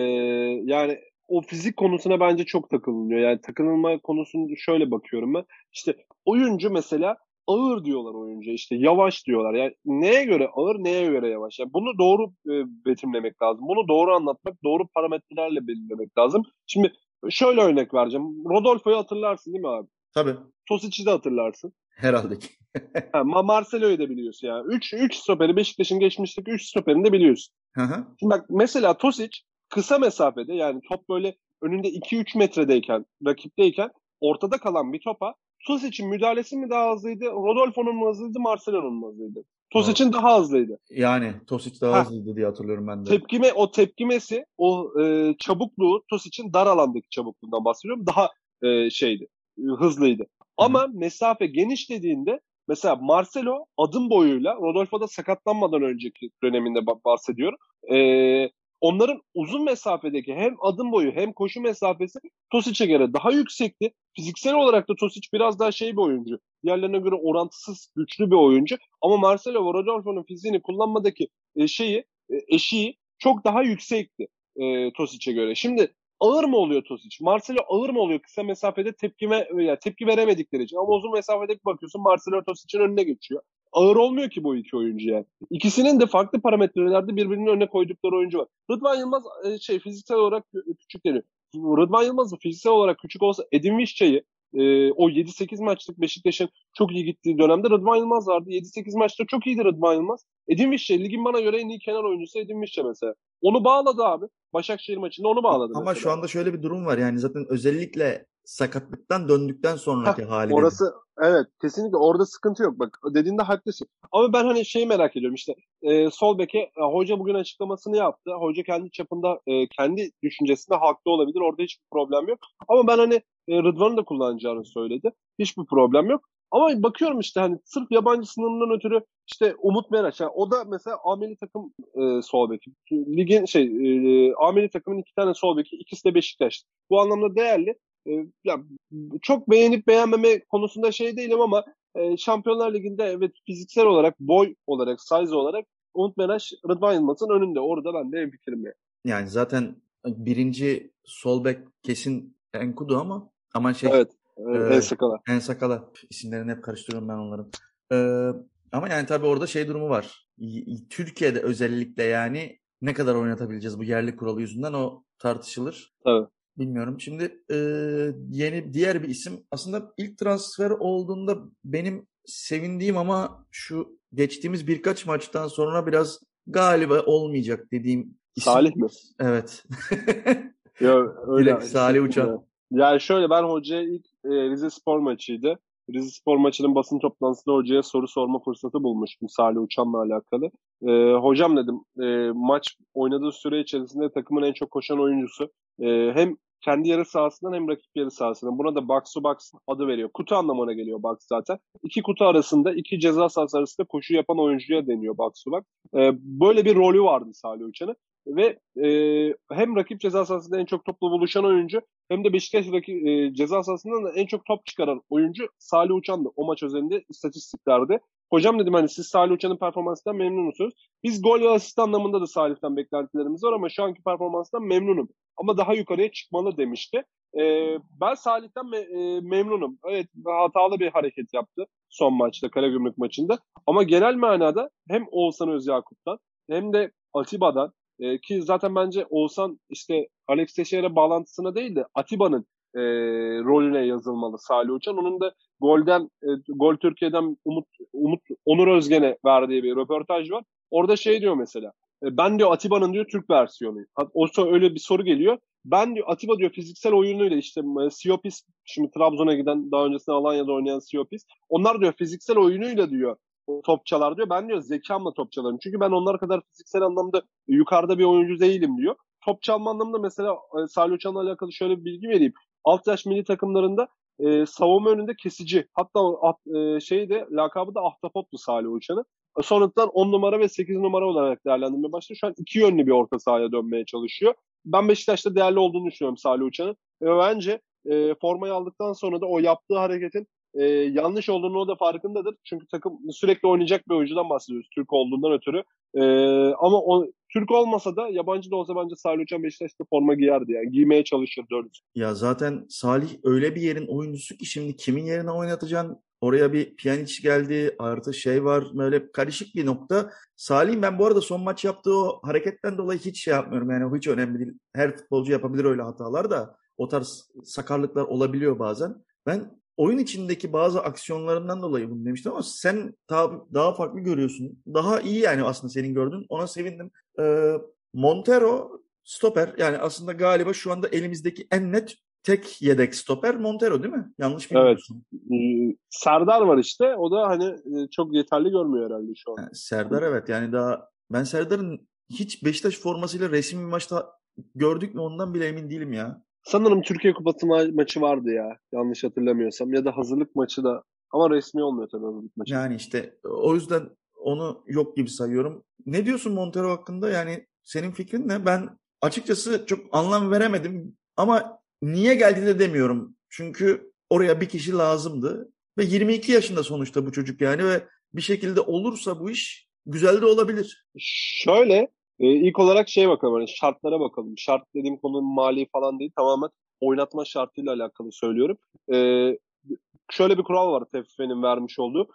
yani o fizik konusuna bence çok takılınıyor. Yani takılma konusunu şöyle bakıyorum ben. İşte oyuncu mesela ağır diyorlar oyuncu işte yavaş diyorlar. Yani neye göre ağır neye göre yavaş. Yani bunu doğru e, betimlemek lazım. Bunu doğru anlatmak, doğru parametrelerle belirlemek lazım. Şimdi şöyle örnek vereceğim. Rodolfo'yu hatırlarsın değil mi abi? Tabii. Tosic'i de hatırlarsın. Herhalde ki. ha, Marcelo'yu da biliyorsun yani. 3 3 stoperi Beşiktaş'ın geçmişteki 3 stoperini de biliyorsun. Hı hı. Şimdi bak mesela Tosic kısa mesafede yani top böyle önünde 2-3 metredeyken, rakipteyken ortada kalan bir topa Tosic'in müdahalesi mi daha hızlıydı? Rodolfo'nun mu hızlıydı? Marcelo'nun mu hızlıydı? Tosic'in daha hızlıydı. Yani Tosic daha ha. hızlıydı diye hatırlıyorum ben de. Tepkime, o tepkimesi, o e, çabukluğu Tosic'in dar alandaki çabukluğundan bahsediyorum. Daha e, şeydi, hızlıydı. Ama Hı. mesafe geniş dediğinde mesela Marcelo adım boyuyla Rodolfo'da sakatlanmadan önceki döneminde bahsediyorum. E, onların uzun mesafedeki hem adım boyu hem koşu mesafesi Tosic'e göre daha yüksekti. Fiziksel olarak da Tosic biraz daha şey bir oyuncu. Diğerlerine göre orantısız güçlü bir oyuncu. Ama Marcelo Rodolfo'nun fiziğini kullanmadaki e, şeyi, e, eşiği çok daha yüksekti e, Tosic'e göre. Şimdi ağır mı oluyor Tosic? Marcelo ağır mı oluyor kısa mesafede tepkime ya tepki veremedikleri için. Ama uzun mesafede bakıyorsun Marcelo Tosic'in önüne geçiyor ağır olmuyor ki bu iki oyuncu yani. İkisinin de farklı parametrelerde birbirinin önüne koydukları oyuncu var. Rıdvan Yılmaz e, şey fiziksel olarak küçük deniyor. Rıdvan Yılmaz fiziksel olarak küçük olsa Edin Vişça'yı e, o 7-8 maçlık Beşiktaş'ın çok iyi gittiği dönemde Rıdvan Yılmaz vardı. 7-8 maçta çok iyiydi Rıdvan Yılmaz. Edin Vişça ligin bana göre en iyi kenar oyuncusu Edin Vişça mesela. Onu bağladı abi. Başakşehir maçında onu bağladı. Ama mesela. şu anda şöyle bir durum var yani zaten özellikle sakatlıktan döndükten sonraki Heh, hali. Orası evet kesinlikle orada sıkıntı yok. Bak dediğinde haklısın. Ama ben hani şeyi merak ediyorum işte e, sol beke e, hoca bugün açıklamasını yaptı. Hoca kendi çapında e, kendi düşüncesinde haklı olabilir. Orada hiçbir problem yok. Ama ben hani e, Rıdvan'ı da kullanacağını söyledi. Hiçbir problem yok. Ama bakıyorum işte hani sırf yabancı sınırından ötürü işte Umut Meraş. Yani o da mesela Ameli takım e, sol beki. Ligin şey e, Ameli takımın iki tane sol beki. ikisi de Beşiktaş. Bu anlamda değerli. E, ya, çok beğenip beğenmeme konusunda şey değilim ama e, Şampiyonlar Ligi'nde evet fiziksel olarak, boy olarak, size olarak Umut Meraş Rıdvan Yılmaz'ın önünde. Orada ben de en fikrim ya. Yani zaten birinci sol bek kesin Enkudu ama ama şey evet. Ee, en sakala. En sakala. İsimlerini hep karıştırıyorum ben onların. Ee, ama yani tabii orada şey durumu var. Türkiye'de özellikle yani ne kadar oynatabileceğiz bu yerli kuralı yüzünden o tartışılır. Tabii. Bilmiyorum. Şimdi e, yeni diğer bir isim aslında ilk transfer olduğunda benim sevindiğim ama şu geçtiğimiz birkaç maçtan sonra biraz galiba olmayacak dediğim isim. Salih mi? Evet. Yo, öyle. Direkt Salih Uçan. Yani şöyle ben hocaya ilk e, Rize Spor maçıydı. Rize Spor maçının basın toplantısında hocaya soru sorma fırsatı bulmuştum Salih Uçan'la alakalı. E, hocam dedim e, maç oynadığı süre içerisinde takımın en çok koşan oyuncusu. E, hem kendi yarı sahasından hem rakip yarı sahasından. Buna da box to box adı veriyor. Kutu anlamına geliyor box zaten. İki kutu arasında, iki ceza sahası arasında koşu yapan oyuncuya deniyor box to box. Ee, böyle bir rolü vardı Salih Uçan'ın. Ve e, hem rakip ceza sahasında en çok topla buluşan oyuncu hem de Beşiktaş rakip, e, ceza sahasından da en çok top çıkaran oyuncu Salih Uçan'dı o maç özelinde istatistiklerde. Hocam dedim hani siz Salih Uçan'ın performansından memnun musunuz? Biz gol ve asist anlamında da Salih'ten beklentilerimiz var ama şu anki performansından memnunum. Ama daha yukarıya çıkmalı demişti. E, ben Salih'ten me- e, memnunum. Evet hatalı bir hareket yaptı son maçta Karagümrük maçında. Ama genel manada hem Oğuzhan Özyakup'tan hem de Atiba'dan e, ki zaten bence Oğuzhan işte Alex Teixeira bağlantısına değil de Atiba'nın e, rolüne yazılmalı Salih Uçan. Onun da golden e, Gol Türkiye'den Umut Umut Onur Özgen'e verdiği bir röportaj var. Orada şey diyor mesela. E, ben diyor Atiba'nın diyor Türk versiyonu. O öyle bir soru geliyor. Ben diyor Atiba diyor fiziksel oyunuyla işte e, Siopis şimdi Trabzon'a giden daha öncesinde Alanya'da oynayan Siopis. Onlar diyor fiziksel oyunuyla diyor topçalar diyor. Ben diyor zekamla top çalarım. Çünkü ben onlar kadar fiziksel anlamda yukarıda bir oyuncu değilim diyor. Top çalma anlamında mesela e, Salih alakalı şöyle bir bilgi vereyim. Alt yaş milli takımlarında e, savunma önünde kesici. Hatta at, e, şeyi de lakabı da Ahtapot'tu Salih Uçan'ın. Sonradan 10 numara ve 8 numara olarak değerlendirmeye başladı. Şu an iki yönlü bir orta sahaya dönmeye çalışıyor. Ben Beşiktaş'ta değerli olduğunu düşünüyorum Salih Uçan'ın. Ve bence e, formayı aldıktan sonra da o yaptığı hareketin e, yanlış olduğunu o da farkındadır. Çünkü takım sürekli oynayacak bir oyuncudan bahsediyoruz Türk olduğundan ötürü. E, ama o, Türk olmasa da yabancı da olsa bence Salih Uçan Beşiktaş'ta forma giyerdi yani. Giymeye çalışır dördüncü. Ya zaten Salih öyle bir yerin oyuncusu ki şimdi kimin yerine oynatacaksın? Oraya bir Pjanic geldi, artı şey var böyle karışık bir nokta. Salih ben bu arada son maç yaptığı o hareketten dolayı hiç şey yapmıyorum yani hiç önemli değil. Her futbolcu yapabilir öyle hatalar da o tarz sakarlıklar olabiliyor bazen. Ben oyun içindeki bazı aksiyonlarından dolayı bunu demiştim ama sen daha, daha farklı görüyorsun. Daha iyi yani aslında senin gördüğün. Ona sevindim. Ee, Montero stoper yani aslında galiba şu anda elimizdeki en net tek yedek stoper Montero değil mi? Yanlış bilmiyorsun. Evet. Ee, Serdar var işte. O da hani e, çok yeterli görmüyor herhalde şu an. Yani Serdar evet yani daha ben Serdar'ın hiç Beşiktaş formasıyla resmi bir maçta gördük mü ondan bile emin değilim ya. Sanırım Türkiye Kupası ma- maçı vardı ya. Yanlış hatırlamıyorsam. Ya da hazırlık maçı da. Ama resmi olmuyor tabii hazırlık maçı. Yani işte o yüzden onu yok gibi sayıyorum. Ne diyorsun Montero hakkında? Yani senin fikrin ne? Ben açıkçası çok anlam veremedim. Ama niye geldi de demiyorum. Çünkü oraya bir kişi lazımdı. Ve 22 yaşında sonuçta bu çocuk yani ve bir şekilde olursa bu iş güzel de olabilir. Şöyle e, ilk olarak şey bakalım hani şartlara bakalım. Şart dediğim konu mali falan değil tamamen oynatma şartıyla alakalı söylüyorum. E, şöyle bir kural var TFF'nin vermiş olduğu.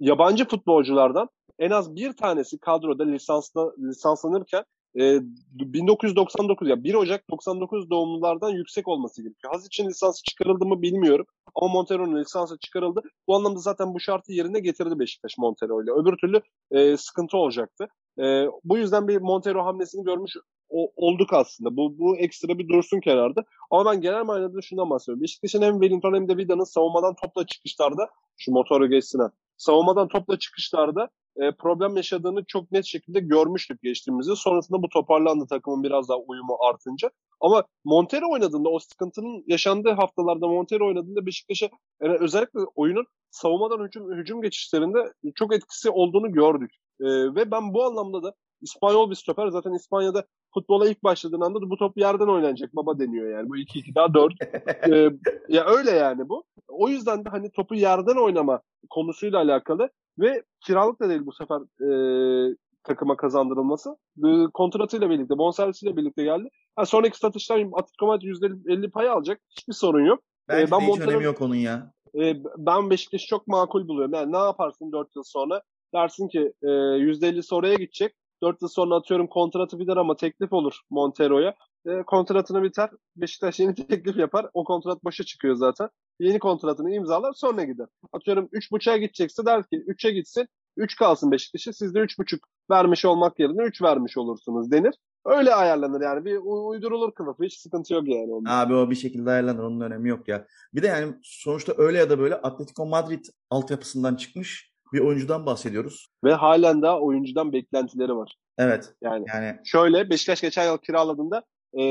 Yabancı futbolculardan en az bir tanesi kadroda lisansla, lisanslanırken e, 1999 ya 1 Ocak 99 doğumlulardan yüksek olması gerekiyor. Haz için lisansı çıkarıldı mı bilmiyorum. Ama Montero'nun lisansı çıkarıldı. Bu anlamda zaten bu şartı yerine getirdi Beşiktaş Montero ile. Öbür türlü e, sıkıntı olacaktı. E, bu yüzden bir Montero hamlesini görmüş o, olduk aslında. Bu, bu ekstra bir dursun kenarda. Ama ben genel manada şundan bahsediyorum. Beşiktaş'ın hem Wellington hem de Vida'nın savunmadan topla çıkışlarda şu motoru geçsin savunmadan topla çıkışlarda e, problem yaşadığını çok net şekilde görmüştük geçtiğimizde. Sonrasında bu toparlandı takımın biraz daha uyumu artınca. Ama Montero oynadığında o sıkıntının yaşandığı haftalarda Montero oynadığında Beşiktaş'a yani özellikle oyunun savunmadan hücum, hücum geçişlerinde çok etkisi olduğunu gördük. E, ve ben bu anlamda da İspanyol bir stoper zaten İspanya'da futbola ilk başladığın anda da bu top yerden oynanacak baba deniyor yani. Bu 2-2 daha 4. ee, ya öyle yani bu. O yüzden de hani topu yerden oynama konusuyla alakalı ve kiralık da değil bu sefer e, takıma kazandırılması. E, kontratıyla birlikte, bonservisiyle birlikte geldi. Ha, sonraki satıştan Atletico Madrid %50 pay alacak. Hiçbir sorun yok. Bence ee, ben hiç önemi yok onun ya. E, ben Beşiktaş'ı çok makul buluyorum. Yani ne yaparsın 4 yıl sonra? Dersin ki e, %50'si oraya gidecek. 4 yıl sonra atıyorum kontratı biter ama teklif olur Montero'ya. E, kontratını biter. Beşiktaş yeni teklif yapar. O kontrat boşa çıkıyor zaten. Yeni kontratını imzalar sonra gider. Atıyorum 3.5'a gidecekse der ki 3'e gitsin. 3 kalsın Beşiktaş'a. Siz de 3.5 vermiş olmak yerine 3 vermiş olursunuz denir. Öyle ayarlanır yani. Bir uydurulur kılıfı. Hiç sıkıntı yok yani. Onda. Abi o bir şekilde ayarlanır. Onun önemi yok ya. Bir de yani sonuçta öyle ya da böyle Atletico Madrid altyapısından çıkmış bir oyuncudan bahsediyoruz. Ve halen daha oyuncudan beklentileri var. Evet. Yani, yani... şöyle Beşiktaş geçen yıl kiraladığında e,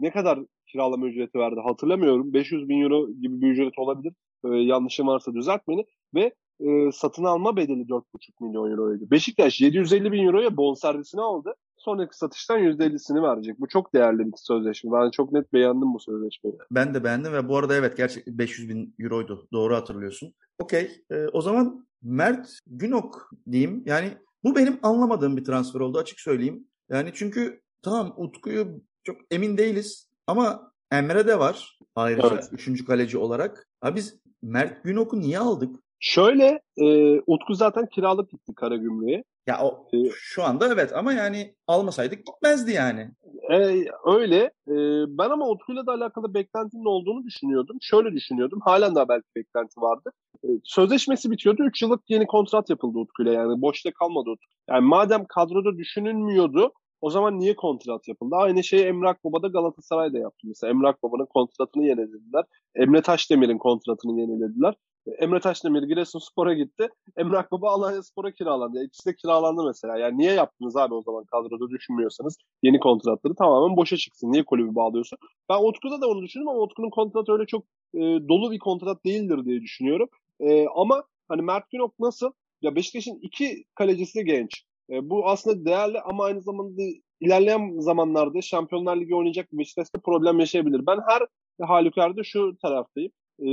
ne kadar kiralama ücreti verdi hatırlamıyorum. 500 bin euro gibi bir ücret olabilir. E, yanlışım varsa düzelt beni. Ve e, satın alma bedeli 4,5 milyon euroydu. Beşiktaş 750 bin euroya bonservisini aldı. Sonraki satıştan %50'sini verecek. Bu çok değerli bir sözleşme. Ben çok net beğendim bu sözleşmeyi. Ben de beğendim ve bu arada evet gerçekten 500 bin euroydu. Doğru hatırlıyorsun. Okey. E, o zaman Mert Günok diyeyim. Yani bu benim anlamadığım bir transfer oldu açık söyleyeyim. Yani çünkü tamam Utku'yu çok emin değiliz. Ama Emre de var ayrıca Evet. üçüncü kaleci olarak. Ha biz Mert Günok'u niye aldık? Şöyle e, Utku zaten kiralık gitti Karagümrük'e. Ya o Ee, şu anda evet ama yani almasaydık gitmezdi yani. E, öyle. E, ben ama Utku'yla da alakalı beklentinin olduğunu düşünüyordum. Şöyle düşünüyordum. Halen daha belki beklenti vardı. E, sözleşmesi bitiyordu. 3 yıllık yeni kontrat yapıldı Utku'yla. Yani boşta kalmadı Utku. Yani madem kadroda düşünülmüyordu o zaman niye kontrat yapıldı? Aynı şeyi Emrak Baba da Galatasaray'da yaptı. Mesela Emrak Baba'nın kontratını yenilediler. Emre Taşdemir'in kontratını yenilediler. Emre Taşdemir Giresunspor'a gitti. Emrak Baba Alanyaspor'a kiralandı. İkisi de kiralandı mesela. Yani niye yaptınız abi o zaman kadroda düşünmüyorsanız yeni kontratları tamamen boşa çıksın. Niye kulübü bağlıyorsun? Ben Utku'da da onu düşündüm ama Utku'nun kontratı öyle çok e, dolu bir kontrat değildir diye düşünüyorum. E, ama hani Mert Günok nasıl? Ya Beşiktaş'ın iki kalecisi de genç. E, bu aslında değerli ama aynı zamanda ilerleyen zamanlarda Şampiyonlar Ligi oynayacak Beşiktaş'ta problem yaşayabilir. Ben her halükarda şu taraftayım. E,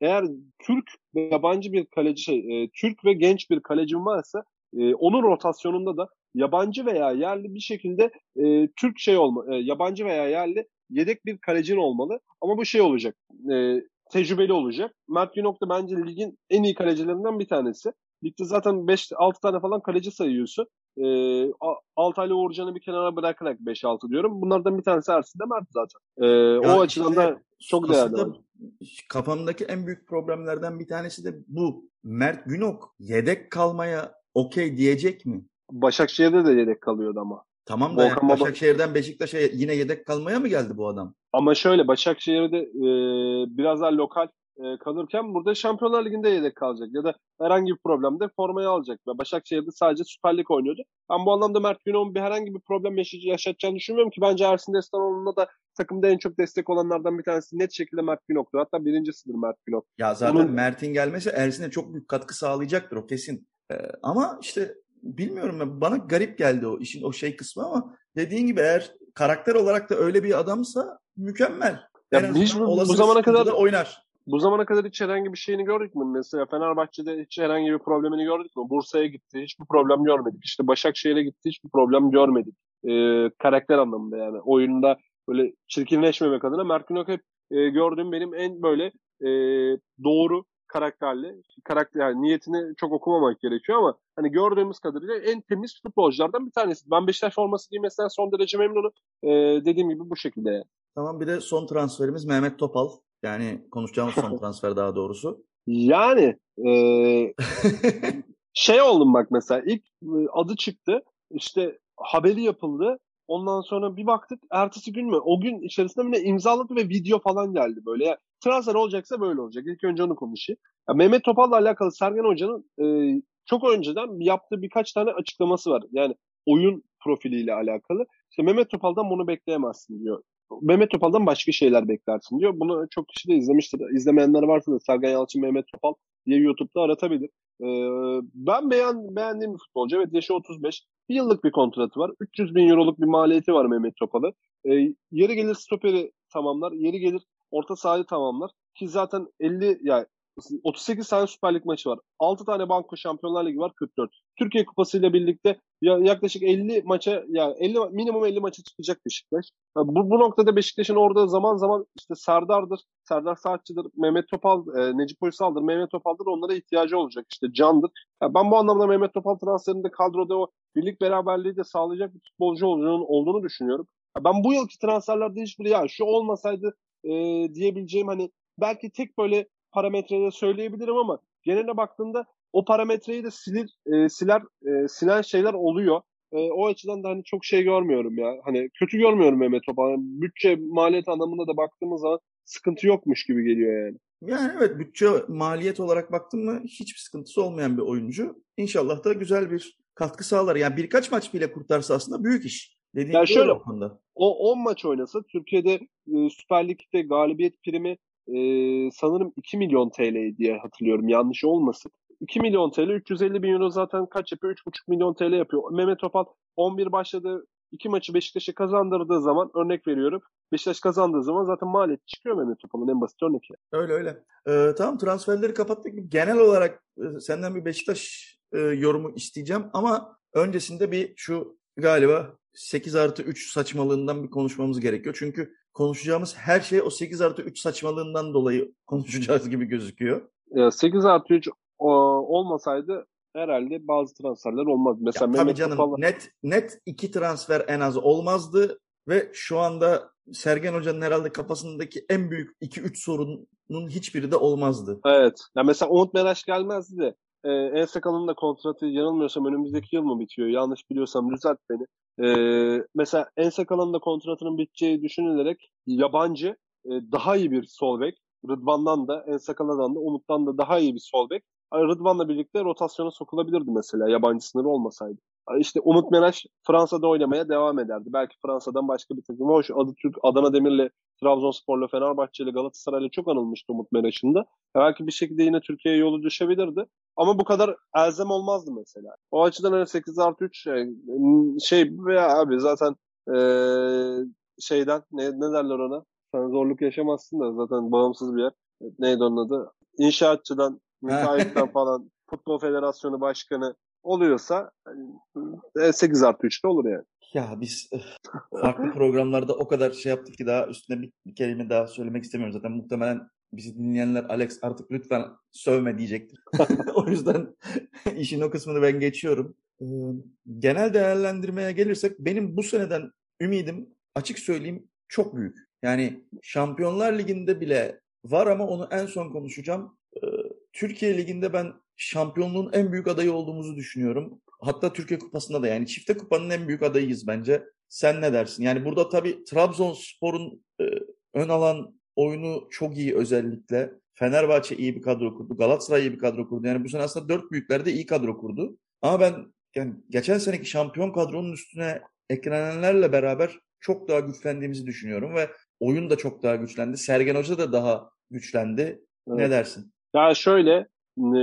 eğer Türk ve yabancı bir kaleci şey, e, Türk ve genç bir kalecim varsa e, onun rotasyonunda da yabancı veya yerli bir şekilde e, Türk şey olma, e, yabancı veya yerli yedek bir kalecin olmalı. Ama bu şey olacak. E, tecrübeli olacak. Mert Günok da bence ligin en iyi kalecilerinden bir tanesi. Ligde zaten 5-6 tane falan kaleci sayıyorsun. E, Altaylı Uğurcan'ı bir kenara bırakarak 5-6 diyorum. Bunlardan bir tanesi Ersin de Mert zaten. E, o açıdan işte da çok değerli. Kafamdaki en büyük problemlerden bir tanesi de bu. Mert Günok yedek kalmaya okey diyecek mi? Başakşehir'de de yedek kalıyordu ama. Tamam da yani Volkan Baba- Başakşehir'den Beşiktaş'a yine yedek kalmaya mı geldi bu adam? Ama şöyle Başakşehir'de e, biraz daha lokal e, kalırken burada Şampiyonlar Ligi'nde yedek kalacak ya da herhangi bir problemde formayı alacak. Ve Başakşehir'de sadece Süper Lig oynuyordu. Ben bu anlamda Mert Günok'un bir herhangi bir problem yaşatacağını düşünmüyorum ki bence Ersin Destanoğlu'na da takımda en çok destek olanlardan bir tanesi net şekilde Mert Günok'tur. Hatta birincisidir Mert Günok. Ya zaten Onun- Mert'in gelmesi Ersin'e çok büyük katkı sağlayacaktır o kesin. Ee, ama işte bilmiyorum ben bana garip geldi o işin o şey kısmı ama dediğin gibi eğer karakter olarak da öyle bir adamsa mükemmel. Ya hiç bu- bu zamana kadar- oynar. Bu zamana kadar hiç herhangi bir şeyini gördük mü? Mesela Fenerbahçe'de hiç herhangi bir problemini gördük mü? Bursa'ya gitti, hiçbir problem görmedik. İşte Başakşehir'e gitti, hiçbir problem görmedik. Ee, karakter anlamında yani. Oyunda böyle çirkinleşmemek adına Mert Günok hep e, gördüğüm benim en böyle e, doğru karakterli, karakter yani niyetini çok okumamak gerekiyor ama hani gördüğümüz kadarıyla en temiz futbolculardan bir tanesi. Ben Beşiktaş forması giymesinden son derece memnunum. Ee, dediğim gibi bu şekilde. Tamam bir de son transferimiz Mehmet Topal. Yani konuşacağımız son transfer daha doğrusu. Yani e, şey oldum bak mesela ilk e, adı çıktı işte haberi yapıldı ondan sonra bir baktık ertesi gün mü o gün içerisinde bile imzaladı ve video falan geldi böyle ya, transfer olacaksa böyle olacak ilk önce onu konuşayım. Ya, Mehmet Topal'la alakalı Sergen Hoca'nın e, çok önceden yaptığı birkaç tane açıklaması var yani oyun profiliyle alakalı işte Mehmet Topal'dan bunu bekleyemezsin diyor. Mehmet Topal'dan başka şeyler beklersin diyor. Bunu çok kişi de izlemiştir. İzlemeyenler varsa da Sergen Yalçın Mehmet Topal diye YouTube'da aratabilir. Ee, ben beğen, beğendiğim bir futbolcu. Evet yaşı 35. Bir yıllık bir kontratı var. 300 bin euroluk bir maliyeti var Mehmet Topal'ı. Ee, yeri gelir stoperi tamamlar. Yeri gelir orta sahayı tamamlar. Ki zaten 50 yani 38 tane Süper Lig maçı var. 6 tane Banko Şampiyonlar Ligi var 44. Türkiye Kupası ile birlikte ya, yaklaşık 50 maça yani 50 minimum 50 maça çıkacak Beşiktaş. Bu, bu noktada Beşiktaş'ın orada zaman zaman işte Serdar'dır, Serdar Saatçı'dır, Mehmet Topal, e, Necip Uysal'dır, Mehmet Topal'dır onlara ihtiyacı olacak. işte Can'dır. Ya ben bu anlamda Mehmet Topal transferinde kadroda o birlik beraberliği de sağlayacak bir futbolcu olduğunu, olduğunu düşünüyorum. Ya ben bu yılki transferlerde hiçbir ya şu olmasaydı e, diyebileceğim hani belki tek böyle parametreyle söyleyebilirim ama geneline baktığında o parametreyi de silir, e, siler, e, silen şeyler oluyor. E, o açıdan da hani çok şey görmüyorum ya. Hani kötü görmüyorum Mehmet Topal. Yani bütçe maliyet anlamında da baktığımız zaman sıkıntı yokmuş gibi geliyor yani. Yani evet bütçe maliyet olarak baktım mı hiçbir sıkıntısı olmayan bir oyuncu. İnşallah da güzel bir katkı sağlar. Yani birkaç maç bile kurtarsa aslında büyük iş. Dediğim Ya gibi şöyle- o konuda. O 10 maç oynasa Türkiye'de e, Süper Lig'de galibiyet primi e, sanırım 2 milyon TL diye hatırlıyorum. Yanlış olmasın. 2 milyon TL 350 bin euro zaten kaç yapıyor? 3,5 milyon TL yapıyor. Mehmet Topal 11 başladı. iki maçı Beşiktaş'a kazandırdığı zaman örnek veriyorum. Beşiktaş kazandığı zaman zaten maliyet çıkıyor Mehmet Topal'ın en basit örneği. Öyle öyle. Ee, tamam transferleri kapattık. Genel olarak e, senden bir Beşiktaş e, yorumu isteyeceğim ama öncesinde bir şu galiba 8 artı 3 saçmalığından bir konuşmamız gerekiyor. Çünkü konuşacağımız her şey o 8 artı 3 saçmalığından dolayı konuşacağız gibi gözüküyor. Ya 8 artı 3 o, olmasaydı herhalde bazı transferler olmaz. Mesela ya, Mehmet tabii canım Topal'a... net net iki transfer en az olmazdı ve şu anda Sergen Hoca'nın herhalde kafasındaki en büyük 2-3 sorunun hiçbiri de olmazdı. Evet. Ya mesela Umut Meraş gelmezdi de e, En Sakal'ın da kontratı yanılmıyorsam önümüzdeki yıl mı bitiyor? Yanlış biliyorsam düzelt beni. E, mesela En Sakal'ın da kontratının biteceği düşünülerek yabancı e, daha iyi bir sol bek Rıdvan'dan da En Sakal'dan da Umut'tan da daha iyi bir sol bek Rıdvan'la birlikte rotasyona sokulabilirdi mesela yabancı sınırı olmasaydı. İşte Umut Meraş Fransa'da oynamaya devam ederdi. Belki Fransa'dan başka bir takım. Hoş adı Türk, Adana Demir'le, Trabzonspor'la, Fenerbahçe'yle, Galatasaray'la çok anılmıştı Umut Meraş'ın da. Belki bir şekilde yine Türkiye'ye yolu düşebilirdi. Ama bu kadar elzem olmazdı mesela. O açıdan hani 8 artı 3 şey, şey veya abi zaten ee, şeyden ne, ne derler ona? Sen zorluk yaşamazsın da zaten bağımsız bir yer. Neydi onun adı? İnşaatçıdan müteahhitten falan Futbol Federasyonu Başkanı oluyorsa 8 e, artı 3'te olur yani. Ya biz farklı programlarda o kadar şey yaptık ki daha üstüne bir, bir kelime daha söylemek istemiyorum. Zaten muhtemelen bizi dinleyenler Alex artık lütfen sövme diyecektir. o yüzden işin o kısmını ben geçiyorum. Genel değerlendirmeye gelirsek benim bu seneden ümidim açık söyleyeyim çok büyük. Yani Şampiyonlar Ligi'nde bile var ama onu en son konuşacağım. Türkiye Ligi'nde ben şampiyonluğun en büyük adayı olduğumuzu düşünüyorum. Hatta Türkiye Kupası'nda da yani çifte kupanın en büyük adayıyız bence. Sen ne dersin? Yani burada tabii Trabzonspor'un e, ön alan oyunu çok iyi özellikle. Fenerbahçe iyi bir kadro kurdu. Galatasaray iyi bir kadro kurdu. Yani bu sene aslında dört büyükler de iyi kadro kurdu. Ama ben yani geçen seneki şampiyon kadronun üstüne eklenenlerle beraber çok daha güçlendiğimizi düşünüyorum ve oyun da çok daha güçlendi. Sergen Hoca da daha güçlendi. Evet. Ne dersin? Ya şöyle e,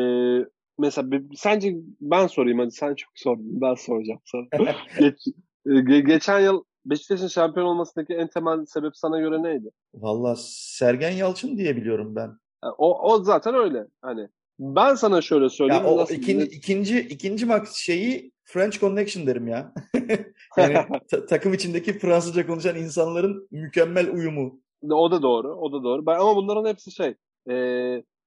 mesela sence ben sorayım hadi sen çok sordun ben soracağım sana. Geç, e, geçen yıl Beşiktaş'ın şampiyon olmasındaki en temel sebep sana göre neydi? Valla Sergen Yalçın diye biliyorum ben. O, o zaten öyle. Hani ben sana şöyle söyleyeyim. Ya o nasıl ikinci, bir... ikinci, ikinci max şeyi French Connection derim ya. yani ta- takım içindeki Fransızca konuşan insanların mükemmel uyumu. O da doğru. O da doğru. Ben, ama bunların hepsi şey e,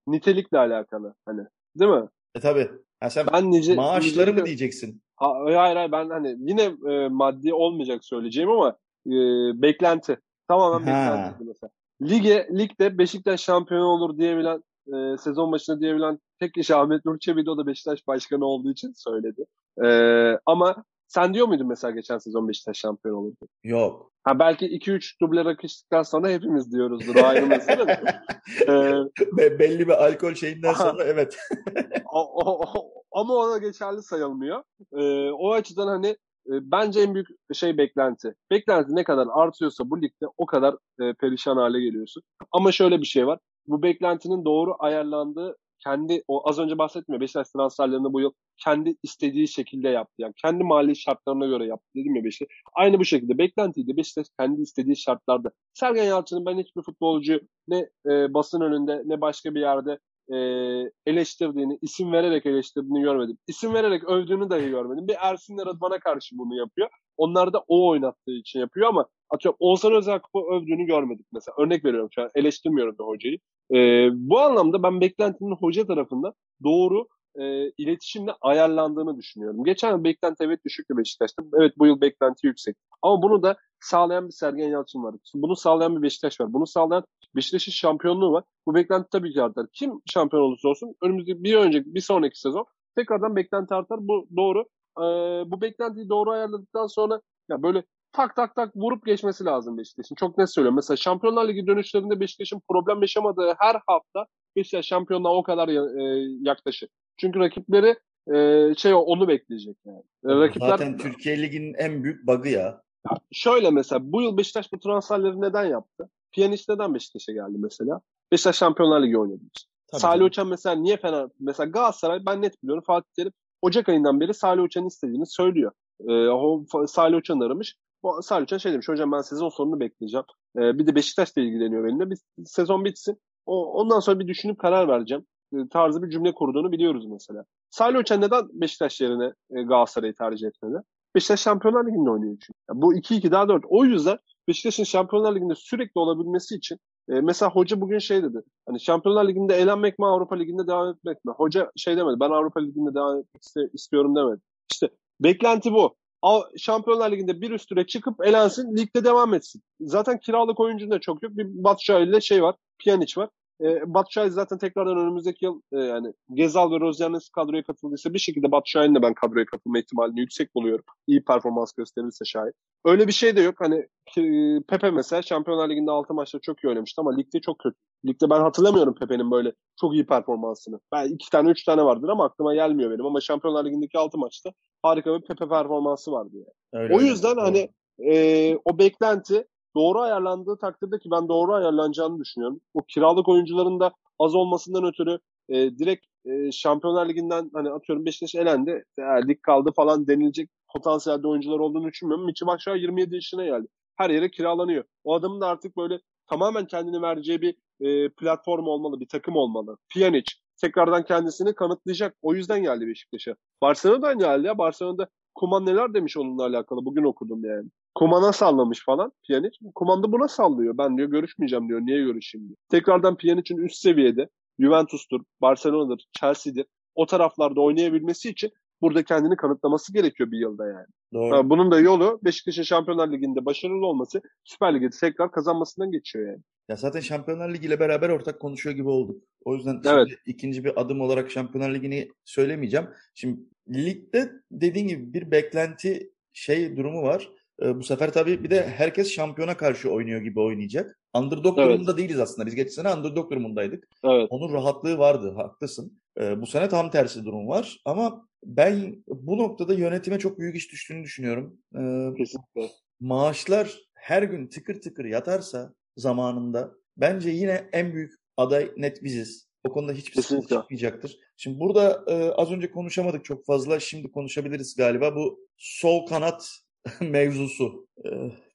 nitelikle alakalı. Hani değil mi? E tabi. Ha sen ben nice, maaşları nice, mı diyeceksin? Ha, hayır hayır ben hani yine e, maddi olmayacak söyleyeceğim ama e, beklenti. Tamamen beklenti mesela. Lige, ligde Beşiktaş şampiyon olur diyebilen e, sezon başında diyebilen tek kişi Ahmet Nur Çebi o da Beşiktaş başkanı olduğu için söyledi. E, ama sen diyor muydun mesela geçen sezon Beşiktaş şampiyon olur diye? Yok. Ha belki 2-3 duble rakıştıktan sonra hepimiz diyoruzdur. O ayrı mesele ee, belli bir alkol şeyinden sonra evet. o, o, o, ama ona geçerli sayılmıyor. Ee, o açıdan hani e, bence en büyük şey beklenti. Beklenti ne kadar artıyorsa bu ligde o kadar e, perişan hale geliyorsun. Ama şöyle bir şey var. Bu beklentinin doğru ayarlandığı kendi o az önce bahsetmiyor Beşiktaş transferlerini bu yıl kendi istediği şekilde yaptı. Yani kendi mali şartlarına göre yaptı dedim ya Beşiktaş. Aynı bu şekilde beklentiydi Beşiktaş kendi istediği şartlarda. Sergen Yalçın'ın ben hiçbir futbolcu ne e, basın önünde ne başka bir yerde e, eleştirdiğini, isim vererek eleştirdiğini görmedim. İsim vererek övdüğünü dahi görmedim. Bir Ersin'le Rıdvan'a karşı bunu yapıyor. Onlar da o oynattığı için yapıyor ama atıyorum Oğuzhan Özelkup'u övdüğünü görmedik mesela. Örnek veriyorum şu an eleştirmiyorum da hocayı. E, bu anlamda ben beklentinin hoca tarafından doğru e, iletişimle ayarlandığını düşünüyorum. Geçen yıl beklenti evet düşüktü Beşiktaş'ta. Evet bu yıl beklenti yüksek. Ama bunu da sağlayan bir Sergen Yalçın var. Bunu sağlayan bir Beşiktaş var. Bunu sağlayan Beşiktaş'ın şampiyonluğu var. Bu beklenti tabii ki artar. Kim şampiyon olursa olsun önümüzdeki bir önceki bir sonraki sezon tekrardan beklenti artar. Bu doğru. Ee, bu beklentiyi doğru ayarladıktan sonra ya böyle tak tak tak vurup geçmesi lazım Beşiktaş'ın. Çok net söylüyorum. Mesela Şampiyonlar Ligi dönüşlerinde Beşiktaş'ın problem yaşamadığı her hafta Beşiktaş şampiyonluğa o kadar e, yaklaşır. Çünkü rakipleri e, şey onu bekleyecek yani. E, rakipler Zaten Türkiye Ligi'nin en büyük bug'ı ya. Şöyle mesela bu yıl Beşiktaş bu transferleri neden yaptı? Piyanist neden Beşiktaş'a geldi mesela? Beşiktaş Şampiyonlar Ligi oynadı. Salih Uçan mesela niye Fener? Mesela Galatasaray ben net biliyorum Fatih Terim Ocak ayından beri Salih Uçan'ın istediğini söylüyor. O Salih Uçan aramış. Uçan şey demiş hocam ben sezon sonunu bekleyeceğim. Ee, bir de Beşiktaş'la ilgileniyor benimle. Bir sezon bitsin. O, ondan sonra bir düşünüp karar vereceğim. Ee, tarzı bir cümle kurduğunu biliyoruz mesela. Salih Uçan neden Beşiktaş yerine e, Galatasaray'ı tercih etmedi? Beşiktaş Şampiyonlar Ligi'nde oynuyor çünkü. Yani bu 2-2 daha 4. O yüzden Beşiktaş'ın Şampiyonlar Ligi'nde sürekli olabilmesi için e, mesela hoca bugün şey dedi. Hani Şampiyonlar Ligi'nde eğlenmek mi Avrupa Ligi'nde devam etmek mi? Hoca şey demedi. Ben Avrupa Ligi'nde devam etmek istiyorum demedi. İşte beklenti bu. Şampiyonlar Ligi'nde bir üstüne çıkıp elensin, ligde devam etsin. Zaten kiralık oyuncu da çok yok. Bir Batu ile şey var, Pjanic var. E, Batu zaten tekrardan önümüzdeki yıl e, yani Gezal ve Rozyanes kadroya katıldıysa bir şekilde Batu Şahin'le ben kadroya katılma ihtimalini yüksek buluyorum. İyi performans gösterirse şayet. Öyle bir şey de yok. Hani e, Pepe mesela Şampiyonlar Ligi'nde 6 maçta çok iyi oynamıştı ama ligde çok kötü. Ligde ben hatırlamıyorum Pepe'nin böyle çok iyi performansını. Ben iki tane üç tane vardır ama aklıma gelmiyor benim. Ama Şampiyonlar Ligi'ndeki 6 maçta harika bir Pepe performansı vardı yani. Öyle o yüzden öyle. hani e, o beklenti doğru ayarlandığı takdirde ki ben doğru ayarlanacağını düşünüyorum. O kiralık oyuncuların da az olmasından ötürü e, direkt e, Şampiyonlar Ligi'nden hani atıyorum Beşiktaş elendi, e, lig kaldı falan denilecek potansiyelde oyuncular olduğunu düşünmüyorum. Michi Batshuayi 27 yaşına geldi. Her yere kiralanıyor. O adamın da artık böyle tamamen kendini vereceği bir e, platform olmalı, bir takım olmalı. Pjanic tekrardan kendisini kanıtlayacak. O yüzden geldi Beşiktaş'a. Barcelona'dan geldi ya. Barcelona'da Kuman neler demiş onunla alakalı. Bugün okudum yani. Kuman'a sallamış falan Pjanic. Kuman da buna sallıyor. Ben diyor görüşmeyeceğim diyor. Niye görüşeyim diyor. Tekrardan Pjanic'in üst seviyede Juventus'tur, Barcelona'dır, Chelsea'dir. O taraflarda oynayabilmesi için burada kendini kanıtlaması gerekiyor bir yılda yani. Doğru. Bunun da yolu Beşiktaş'ın Şampiyonlar Ligi'nde başarılı olması, Süper Lig'de tekrar kazanmasından geçiyor yani. Ya zaten Şampiyonlar Ligi ile beraber ortak konuşuyor gibi olduk. O yüzden evet. ikinci bir adım olarak Şampiyonlar Ligi'ni söylemeyeceğim. Şimdi ligde dediğin gibi bir beklenti şey durumu var. Ee, bu sefer tabii bir de herkes şampiyona karşı oynuyor gibi oynayacak. Underdog evet. durumunda değiliz aslında. Biz geçen sene underdog durumundaydık. Evet. Onun rahatlığı vardı. Haklısın. Ee, bu sene tam tersi durum var. Ama ben bu noktada yönetime çok büyük iş düştüğünü düşünüyorum. Ee, Kesinlikle. Maaşlar her gün tıkır tıkır yatarsa zamanında bence yine en büyük aday net biziz. O konuda hiçbir sıkıntı çıkmayacaktır. Şimdi burada e, az önce konuşamadık çok fazla. Şimdi konuşabiliriz galiba. Bu sol kanat mevzusu. E,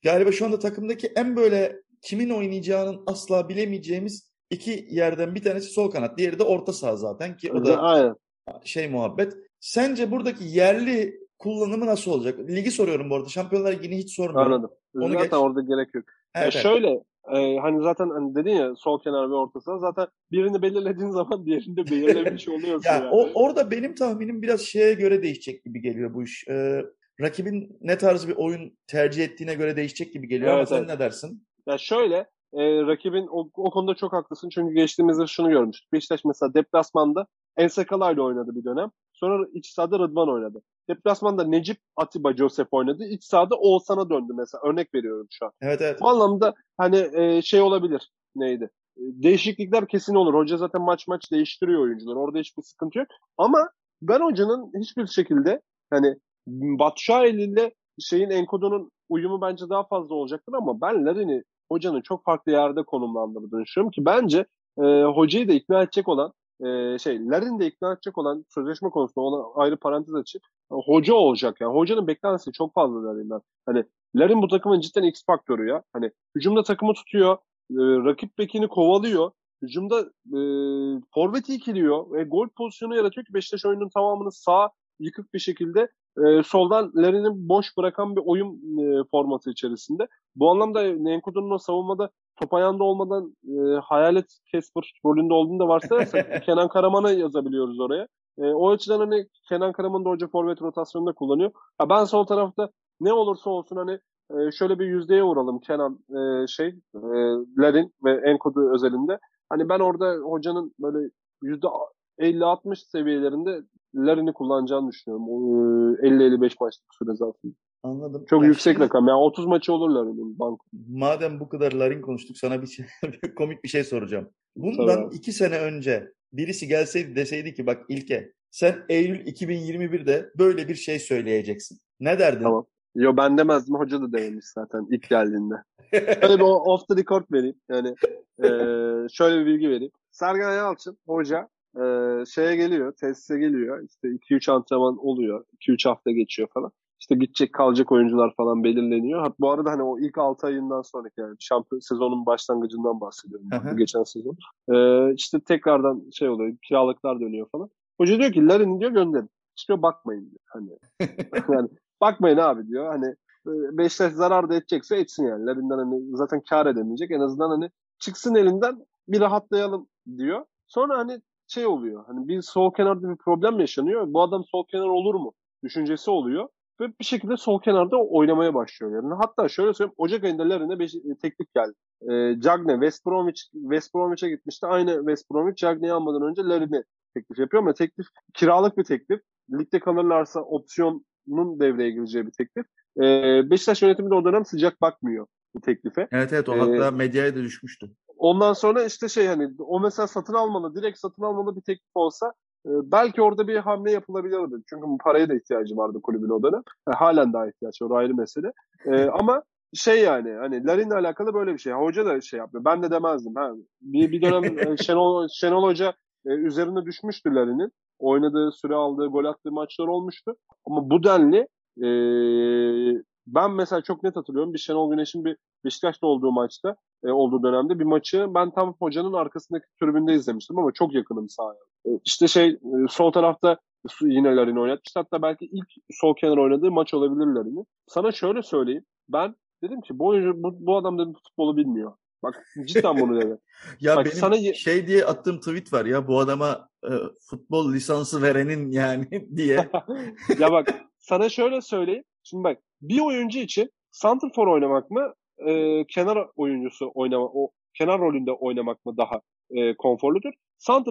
galiba şu anda takımdaki en böyle kimin oynayacağının asla bilemeyeceğimiz iki yerden bir tanesi sol kanat. Diğeri de orta saha zaten ki o da Aynen. şey muhabbet. Sence buradaki yerli kullanımı nasıl olacak? Ligi soruyorum bu arada. Şampiyonlar Ligi'ni hiç sormuyorum. Anladım. Onu zaten geç. orada gerek yok. Evet, ya şöyle e, hani zaten hani dedin ya sol kenar ve orta saha zaten birini belirlediğin zaman diğerini de belirlemiş oluyorsun. ya, yani. o, orada benim tahminim biraz şeye göre değişecek gibi geliyor bu iş. Ee, rakibin ne tarz bir oyun tercih ettiğine göre değişecek gibi geliyor evet, ama sen evet. ne dersin? Ya şöyle e, rakibin o, o konuda çok haklısın. Çünkü geçtiğimizde şunu görmüştük. Beşiktaş mesela deplasmanda Ensekala ile oynadı bir dönem. Sonra iç sahada Rıdvan oynadı. Deplasmanda Necip Atiba Josep oynadı. İç sahada Oğuzhan'a döndü mesela. Örnek veriyorum şu an. Evet evet. Bu anlamda hani e, şey olabilir. Neydi? E, değişiklikler kesin olur. Hoca zaten maç maç değiştiriyor oyuncular. Orada hiçbir sıkıntı yok. Ama ben hocanın hiçbir şekilde hani Batshuayi ile şeyin Enkodu'nun uyumu bence daha fazla olacaktır ama ben Larin'i hocanın çok farklı yerde konumlandırdığını düşünüyorum ki bence e, hocayı da ikna edecek olan e, şey Larin de ikna edecek olan sözleşme konusunda ona ayrı parantez açıp e, hoca olacak yani. Hocanın beklentisi çok fazla Larin'den. Hani Larin bu takımın cidden X faktörü ya. Hani hücumda takımı tutuyor, e, rakip bekini kovalıyor. Hücumda e, forveti ikiliyor ve gol pozisyonu yaratıyor ki Beşiktaş oyunun tamamını sağ yıkık bir şekilde e, soldan Larin'i boş bırakan bir oyun e, formatı içerisinde. Bu anlamda Nenkudu'nun o savunmada top ayağında olmadan e, hayalet Casper rolünde olduğunu da varsayarsak Kenan Karaman'ı yazabiliyoruz oraya. E, o açıdan hani Kenan Karaman da hoca forvet rotasyonunda kullanıyor. Ha, ben sol tarafta ne olursa olsun hani e, şöyle bir yüzdeye vuralım Kenan e, şey e, Larin ve Enkodu özelinde. Hani ben orada hocanın böyle yüzde 50-60 seviyelerinde Larin'i kullanacağını düşünüyorum. 50-55 maçlık süre zarfında. Anladım. Çok ya yüksek şimdi, rakam. Yani 30 maçı olur Larin'in bank. Madem bu kadar Larin konuştuk sana bir şey, komik bir şey soracağım. Bundan Tabii. iki sene önce birisi gelseydi deseydi ki bak İlke sen Eylül 2021'de böyle bir şey söyleyeceksin. Ne derdin? Tamam. Yo ben demezdim. Hoca da dememiş zaten ilk geldiğinde. Böyle bir off the record vereyim. Yani e, şöyle bir bilgi vereyim. Sergen Yalçın hoca e, şeye geliyor, tesise geliyor. İşte 2-3 antrenman oluyor. 2-3 hafta geçiyor falan. İşte gidecek kalacak oyuncular falan belirleniyor. Ha, bu arada hani o ilk 6 ayından sonraki yani şampiyon sezonun başlangıcından bahsediyorum. bu geçen sezon. Ee, işte tekrardan şey oluyor, kiralıklar dönüyor falan. Hoca diyor ki Larin'i diyor gönderin. İşte bakmayın diyor. Hani, yani Bakmayın abi diyor. Hani e, Beşiktaş zarar da edecekse etsin yani. Lerinden hani zaten kar edemeyecek. En azından hani çıksın elinden bir rahatlayalım diyor. Sonra hani şey oluyor. Hani bir sol kenarda bir problem yaşanıyor. Bu adam sol kenar olur mu? Düşüncesi oluyor. Ve bir şekilde sol kenarda oynamaya başlıyor. Yani hatta şöyle söyleyeyim. Ocak ayında Larin'e beş, teklif geldi. E, Cagne West Bromwich West Bromwich'e gitmişti. Aynı West Bromwich Cagne'yi almadan önce Larin'e teklif yapıyor ama teklif kiralık bir teklif. Ligde kalırlarsa opsiyonun devreye gireceği bir teklif. E, Beşiktaş yönetimi de o dönem sıcak bakmıyor bu teklife. Evet evet o ee, hatta medyaya da düşmüştü. Ondan sonra işte şey hani o mesela satın almalı, direkt satın almalı bir teklif olsa e, belki orada bir hamle yapılabilirdi. Çünkü bu paraya da ihtiyacı vardı kulübün o dönem. Yani halen daha ihtiyaç var ayrı mesele. E, ama şey yani hani Larin'le alakalı böyle bir şey. Hoca da şey yapıyor. Ben de demezdim. Ha. Bir, bir dönem e, Şenol, Şenol Hoca e, üzerine düşmüştü Larin'in. Oynadığı, süre aldığı, gol attığı maçlar olmuştu. Ama bu denli e, ben mesela çok net hatırlıyorum. Bir Şenol Güneş'in bir Beşiktaş'ta olduğu maçta e, olduğu dönemde bir maçı ben tam hocanın arkasındaki tribünde izlemiştim ama çok yakınım sahaya. E, işte şey e, sol tarafta yine Larin'i oynatmıştı. Hatta belki ilk sol kenar oynadığı maç olabilir Larin'i. Sana şöyle söyleyeyim. Ben dedim ki bu oyuncu bu, bu adam dedim futbolu bilmiyor. Bak cidden bunu dedi. ya Bak, benim sana... şey diye attığım tweet var ya bu adama e, futbol lisansı verenin yani diye. ya bak sana şöyle söyleyeyim. Şimdi bak bir oyuncu için for oynamak mı e, kenar oyuncusu oynama o kenar rolünde oynamak mı daha e, konforludur?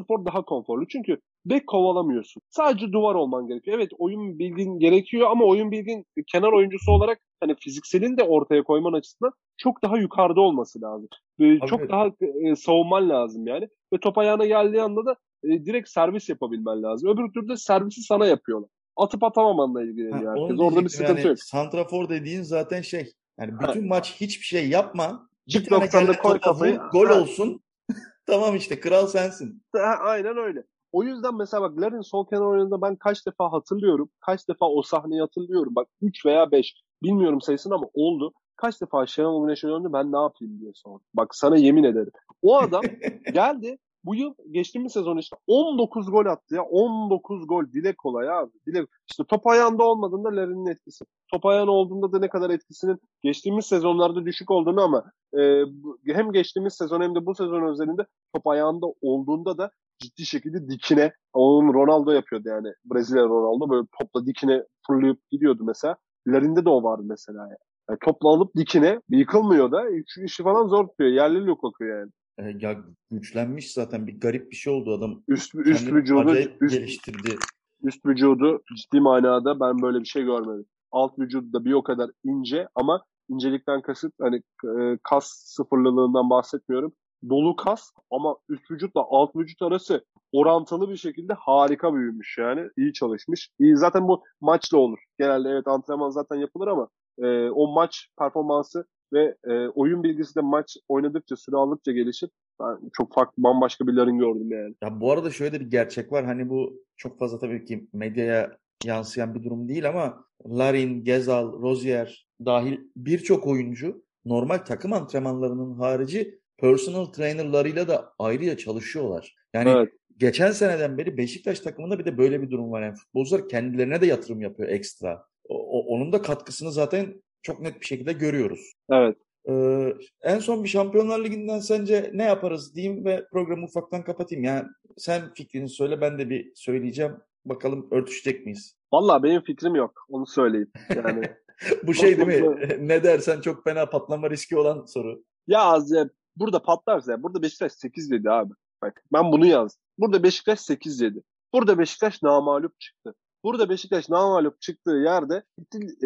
for daha konforlu. Çünkü bek kovalamıyorsun. Sadece duvar olman gerekiyor. Evet oyun bilgin gerekiyor ama oyun bilgin kenar oyuncusu olarak hani fizikselin de ortaya koyman açısından çok daha yukarıda olması lazım. Ee, çok daha e, savunman lazım yani. Ve top ayağına geldiği anda da e, direkt servis yapabilmen lazım. Öbür türlü servisi sana yapıyorlar atıp atamamanla ilgileniyor ha, herkes. Orada bir sıkıntı yani, yok. Santrafor dediğin zaten şey. Yani bütün ha. maç hiçbir şey yapma. Çık bir tane koy kafayı. Gol ha. olsun. tamam işte kral sensin. Ha, aynen öyle. O yüzden mesela bak Larin sol kenar oyununda ben kaç defa hatırlıyorum. Kaç defa o sahneyi hatırlıyorum. Bak 3 veya 5 bilmiyorum sayısını ama oldu. Kaç defa Şenol Güneş'in önünde ben ne yapayım diye sordum. Bak sana yemin ederim. O adam geldi bu yıl geçtiğimiz sezon işte 19 gol attı ya. 19 gol. Dile kolay abi. Dile işte top ayağında olmadığında Larin'in etkisi. Top ayağında olduğunda da ne kadar etkisinin geçtiğimiz sezonlarda düşük olduğunu ama e, hem geçtiğimiz sezon hem de bu sezon özelinde top ayağında olduğunda da ciddi şekilde dikine onun Ronaldo yapıyordu yani. Brezilya Ronaldo böyle topla dikine fırlayıp gidiyordu mesela. Larin'de de o vardı mesela yani. yani topla alıp dikine yıkılmıyor da işi falan zor tutuyor. Yerli yok bakıyor yani. E, ya güçlenmiş zaten bir garip bir şey oldu adam. Üst, üst vücudu üst, geliştirdi. Üst vücudu ciddi manada ben böyle bir şey görmedim. Alt vücudu da bir o kadar ince ama incelikten kasıt hani e, kas sıfırlılığından bahsetmiyorum. Dolu kas ama üst vücutla alt vücut arası orantılı bir şekilde harika büyümüş yani. iyi çalışmış. İyi, zaten bu maçla olur. Genelde evet antrenman zaten yapılır ama e, o maç performansı ve e, oyun bilgisi de maç oynadıkça, süre aldıkça gelişir. Ben çok farklı, bambaşka bir Larin gördüm yani. Ya bu arada şöyle de bir gerçek var. Hani bu çok fazla tabii ki medyaya yansıyan bir durum değil ama Larin, Gezal, Rozier dahil birçok oyuncu normal takım antrenmanlarının harici personal trainerlarıyla da ayrıca çalışıyorlar. Yani evet. geçen seneden beri Beşiktaş takımında bir de böyle bir durum var. Yani futbolcular kendilerine de yatırım yapıyor ekstra. O, onun da katkısını zaten çok net bir şekilde görüyoruz. Evet. Ee, en son bir Şampiyonlar Ligi'nden sence ne yaparız diyeyim ve programı ufaktan kapatayım. Yani sen fikrini söyle ben de bir söyleyeceğim. Bakalım örtüşecek miyiz? Valla benim fikrim yok. Onu söyleyeyim. Yani Bu şey değil mi? ne dersen çok fena patlama riski olan soru. Ya az ya burada patlarsa ya. Burada Beşiktaş 8 dedi abi. Bak ben bunu yazdım. Burada Beşiktaş 8 dedi. Burada Beşiktaş namalup çıktı. Burada Beşiktaş namalup çıktığı yerde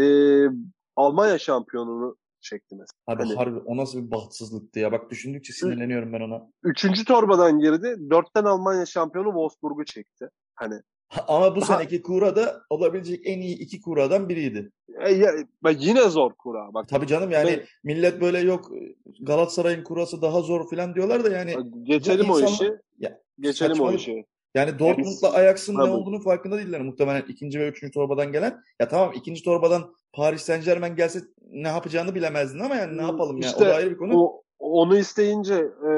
e, Almanya şampiyonunu çekti mesela. Abi hani, harbi o nasıl bir bahtsızlıktı ya. Bak düşündükçe sinirleniyorum ben ona. Üçüncü torbadan girdi. Dörtten Almanya şampiyonu Wolfsburg'u çekti. Hani ama bu seneki kura da olabilecek en iyi iki kuradan biriydi. E, ya, yine zor kura. Bak, Tabii canım yani ben, millet böyle yok Galatasaray'ın kurası daha zor falan diyorlar da yani. Geçelim o işi. Ya, geçelim o işi. Yani Dortmund'la Ajax'ın ne olduğunu farkında değiller muhtemelen ikinci ve üçüncü torbadan gelen. Ya tamam ikinci torbadan Paris Saint Germain gelse ne yapacağını bilemezdin ama yani ne yapalım ya. İşte o da ayrı bir konu. O, onu isteyince e,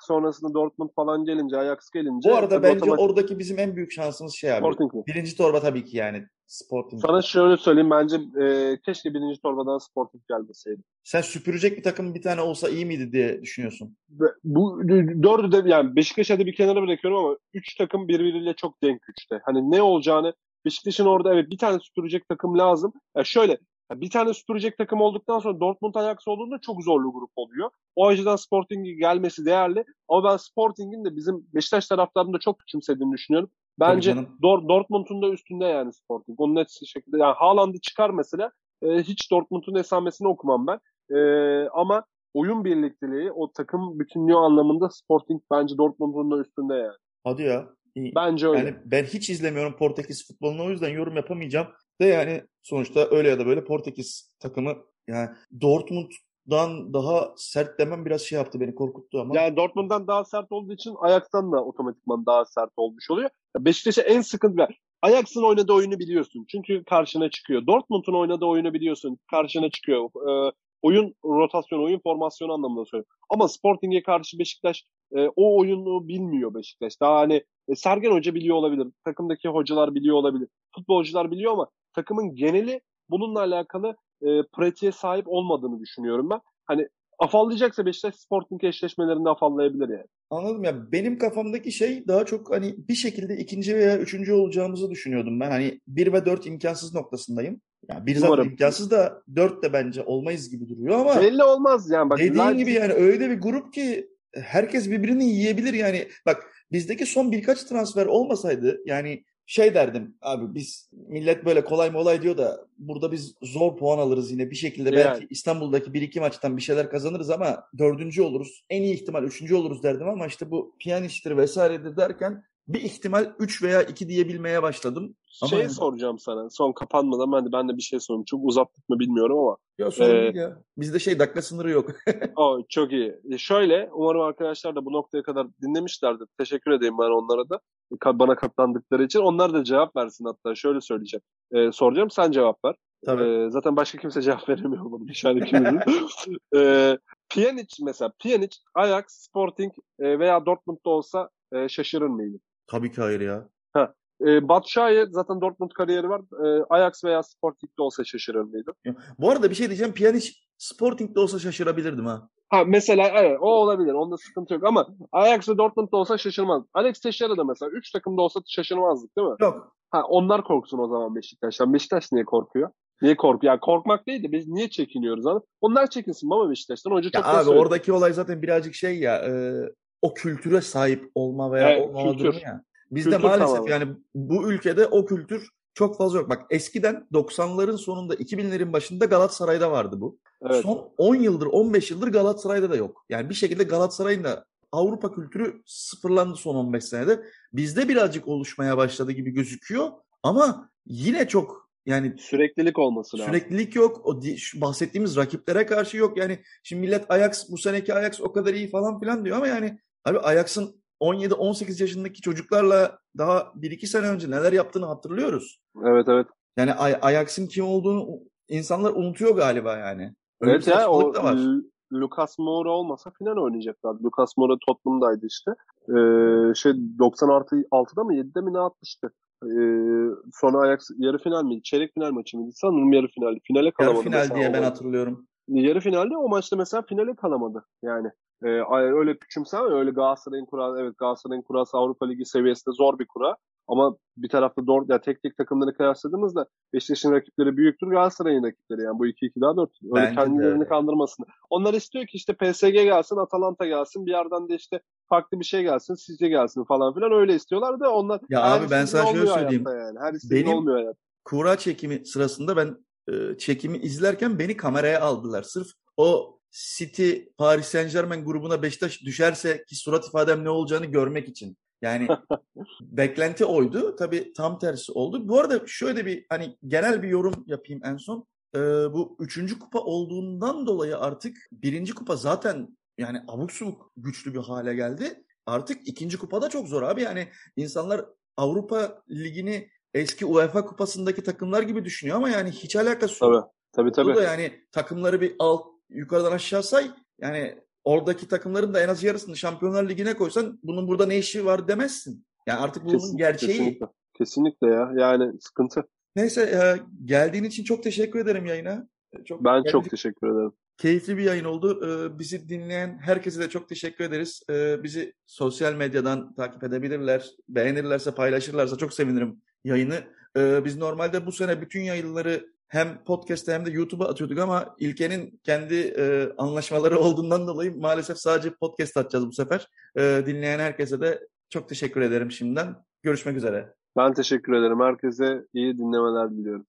sonrasında Dortmund falan gelince Ajax gelince Bu arada bence otomatik... oradaki bizim en büyük şansımız şey abi. Sporting mi? Birinci torba tabii ki yani Sporting. Sana şöyle söyleyeyim bence e, keşke birinci torbadan Sporting gelmeseydi. Sen süpürecek bir takım bir tane olsa iyi miydi diye düşünüyorsun. Bu dördü de yani Beşiktaş'ı da bir kenara bırakıyorum ama üç takım birbiriyle çok denk güçte. Hani ne olacağını Beşiktaş'ın orada evet bir tane süpürecek takım lazım. Ya şöyle bir tane süpürecek takım olduktan sonra Dortmund Ajax olduğunda çok zorlu grup oluyor. O açıdan Sporting'in gelmesi değerli. Ama ben Sporting'in de bizim Beşiktaş taraftarında çok küçümsediğini düşünüyorum. Bence Dor Dortmund'un da üstünde yani Sporting. Onun net şekilde yani Haaland'ı çıkar mesela e, hiç Dortmund'un esamesini okumam ben. E, ama oyun birlikteliği, o takım bütünlüğü anlamında Sporting bence Dortmund'un da üstünde yani. Hadi ya. Bence öyle. Yani ben hiç izlemiyorum Portekiz futbolunu o yüzden yorum yapamayacağım. De yani sonuçta öyle ya da böyle Portekiz takımı yani Dortmund'dan daha sert demem biraz şey yaptı beni korkuttu ama. Yani Dortmund'dan daha sert olduğu için Ajax'tan da otomatikman daha sert olmuş oluyor. Beşiktaş'a en sıkıntı Ajax'ın oynadığı oyunu biliyorsun. Çünkü karşına çıkıyor. Dortmund'un oynadığı oyunu biliyorsun. Karşına çıkıyor. Ee, oyun rotasyon, oyun formasyonu anlamında söylüyorum. Ama Sporting'e karşı Beşiktaş e, o oyunu bilmiyor Beşiktaş. Daha hani e, Sergen Hoca biliyor olabilir. Takımdaki hocalar biliyor olabilir. Futbolcular biliyor ama takımın geneli bununla alakalı e, pratiğe sahip olmadığını düşünüyorum ben. Hani afallayacaksa Beşiktaş Sporting eşleşmelerinde afallayabilir yani. Anladım ya. Benim kafamdaki şey daha çok hani bir şekilde ikinci veya üçüncü olacağımızı düşünüyordum ben. Hani bir ve dört imkansız noktasındayım. Yani bir zaten imkansız da dört de bence olmayız gibi duruyor ama. Belli olmaz yani. Bak, dediğin Leipzig... gibi yani öyle bir grup ki herkes birbirini yiyebilir yani. Bak bizdeki son birkaç transfer olmasaydı yani şey derdim abi biz millet böyle kolay mı olay diyor da burada biz zor puan alırız yine bir şekilde yani. belki İstanbul'daki bir iki maçtan bir şeyler kazanırız ama dördüncü oluruz en iyi ihtimal üçüncü oluruz derdim ama işte bu piyanisttir vesairedir derken bir ihtimal 3 veya 2 diyebilmeye başladım. Ama şey yani... soracağım sana. Son kapanmadan ben de, ben de bir şey sorayım. Çok uzattık mı bilmiyorum ama. Ya sorun ee, ya. Bizde şey dakika sınırı yok. o çok iyi. E şöyle umarım arkadaşlar da bu noktaya kadar dinlemişlerdir. Teşekkür edeyim ben onlara da. Bana katlandıkları için. Onlar da cevap versin hatta. Şöyle söyleyeceğim. Ee, soracağım sen cevap ver. Tabii. Ee, zaten başka kimse cevap veremiyor bunu. Dışarıda ikimizin. ee, Pjanic mesela. Pjanic, Ajax, Sporting e, veya Dortmund'da olsa e, şaşırır mıydın? Tabii ki hayır ya. Ha. E, Batshuayi zaten Dortmund kariyeri var. E, Ajax veya Sporting'de olsa şaşırır mıydı? Bu arada bir şey diyeceğim. Pjanic Sporting'de olsa şaşırabilirdim ha. Ha mesela evet o olabilir. Onda sıkıntı yok ama Ajax ve Dortmund'da olsa şaşırmaz. Alex Teixeira da mesela 3 takımda olsa şaşırmazdık değil mi? Yok. Ha onlar korksun o zaman Beşiktaş'tan. Beşiktaş niye korkuyor? Niye korkuyor? Yani korkmak değil de biz niye çekiniyoruz abi? Onlar çekinsin baba Beşiktaş'tan. Hoca çok ya abi oradaki olay zaten birazcık şey ya e, o kültüre sahip olma veya evet, olmama kültür. durumu ya. Bizde kültür maalesef tamamen. yani bu ülkede o kültür çok fazla yok. Bak eskiden 90'ların sonunda 2000'lerin başında Galatasaray'da vardı bu. Evet. Son 10 yıldır 15 yıldır Galatasaray'da da yok. Yani bir şekilde Galatasaray'ın da Avrupa kültürü sıfırlandı son 15 senede. Bizde birazcık oluşmaya başladı gibi gözüküyor ama yine çok yani süreklilik olması lazım. Süreklilik yok. O bahsettiğimiz rakiplere karşı yok. Yani şimdi millet Ajax bu seneki Ajax o kadar iyi falan filan diyor ama yani Abi Ajax'ın 17-18 yaşındaki çocuklarla daha 1-2 sene önce neler yaptığını hatırlıyoruz. Evet evet. Yani Ay- Ajax'ın kim olduğunu insanlar unutuyor galiba yani. Öyle evet ya o da var. Lucas Moura olmasa final oynayacaklar. Lucas Moura Tottenham'daydı işte. Ee, şey 90 artı 6'da mı 7'de mi ne atmıştı? Ee, sonra Ajax yarı final miydi? Çeyrek final maçı mıydı? Sanırım yarı final. Finale kalamadı. Yarı final diye ben hatırlıyorum. Yarı finalde o maçta mesela finale kalamadı. Yani e, öyle küçümseme öyle Galatasaray'ın kurası evet Galatasaray'ın kurası Avrupa Ligi seviyesinde zor bir kura. Ama bir tarafta doğru ya tek tek takımları kıyasladığımızda Beşiktaş'ın rakipleri büyüktür Galatasaray'ın rakipleri yani bu 2-2 daha 4. Öyle Bence kendilerini kandırmasın. Onlar istiyor ki işte PSG gelsin, Atalanta gelsin, bir yerden de işte farklı bir şey gelsin, sizce gelsin falan filan öyle istiyorlar da onlar Ya abi ben sana şöyle söyleyeyim. Yani. Her benim olmuyor hayat. kura çekimi sırasında ben e, çekimi izlerken beni kameraya aldılar. Sırf o City, Paris Saint Germain grubuna Beşiktaş düşerse ki surat ifadem ne olacağını görmek için. Yani beklenti oydu. Tabii tam tersi oldu. Bu arada şöyle bir hani genel bir yorum yapayım en son. Ee, bu üçüncü kupa olduğundan dolayı artık birinci kupa zaten yani abuk subuk güçlü bir hale geldi. Artık ikinci kupada çok zor abi. Yani insanlar Avrupa Ligi'ni eski UEFA kupasındaki takımlar gibi düşünüyor ama yani hiç alakası yok. Tabii tabii. tabii. Burada yani takımları bir alt yukarıdan aşağı say. Yani oradaki takımların da en az yarısını Şampiyonlar Ligi'ne koysan bunun burada ne işi var demezsin. Yani artık bunun Kesin- gerçeği. Kesinlikle. Kesinlikle ya. Yani sıkıntı. Neyse e, geldiğin için çok teşekkür ederim yayına. E, Çok Ben çok teşekkür ederim. keyifli bir yayın oldu. E, Bizi dinleyen herkese de çok teşekkür ederiz. E, Bizi sosyal medyadan takip edebilirler. Beğenirlerse, paylaşırlarsa çok sevinirim yayını. E, Biz normalde bu sene bütün yayınları hem podcast'te hem de YouTube'a atıyorduk ama İlke'nin kendi e, anlaşmaları olduğundan dolayı maalesef sadece podcast atacağız bu sefer. E, Dinleyen herkese de çok teşekkür ederim şimdiden. Görüşmek üzere. Ben teşekkür ederim. Herkese iyi dinlemeler diliyorum.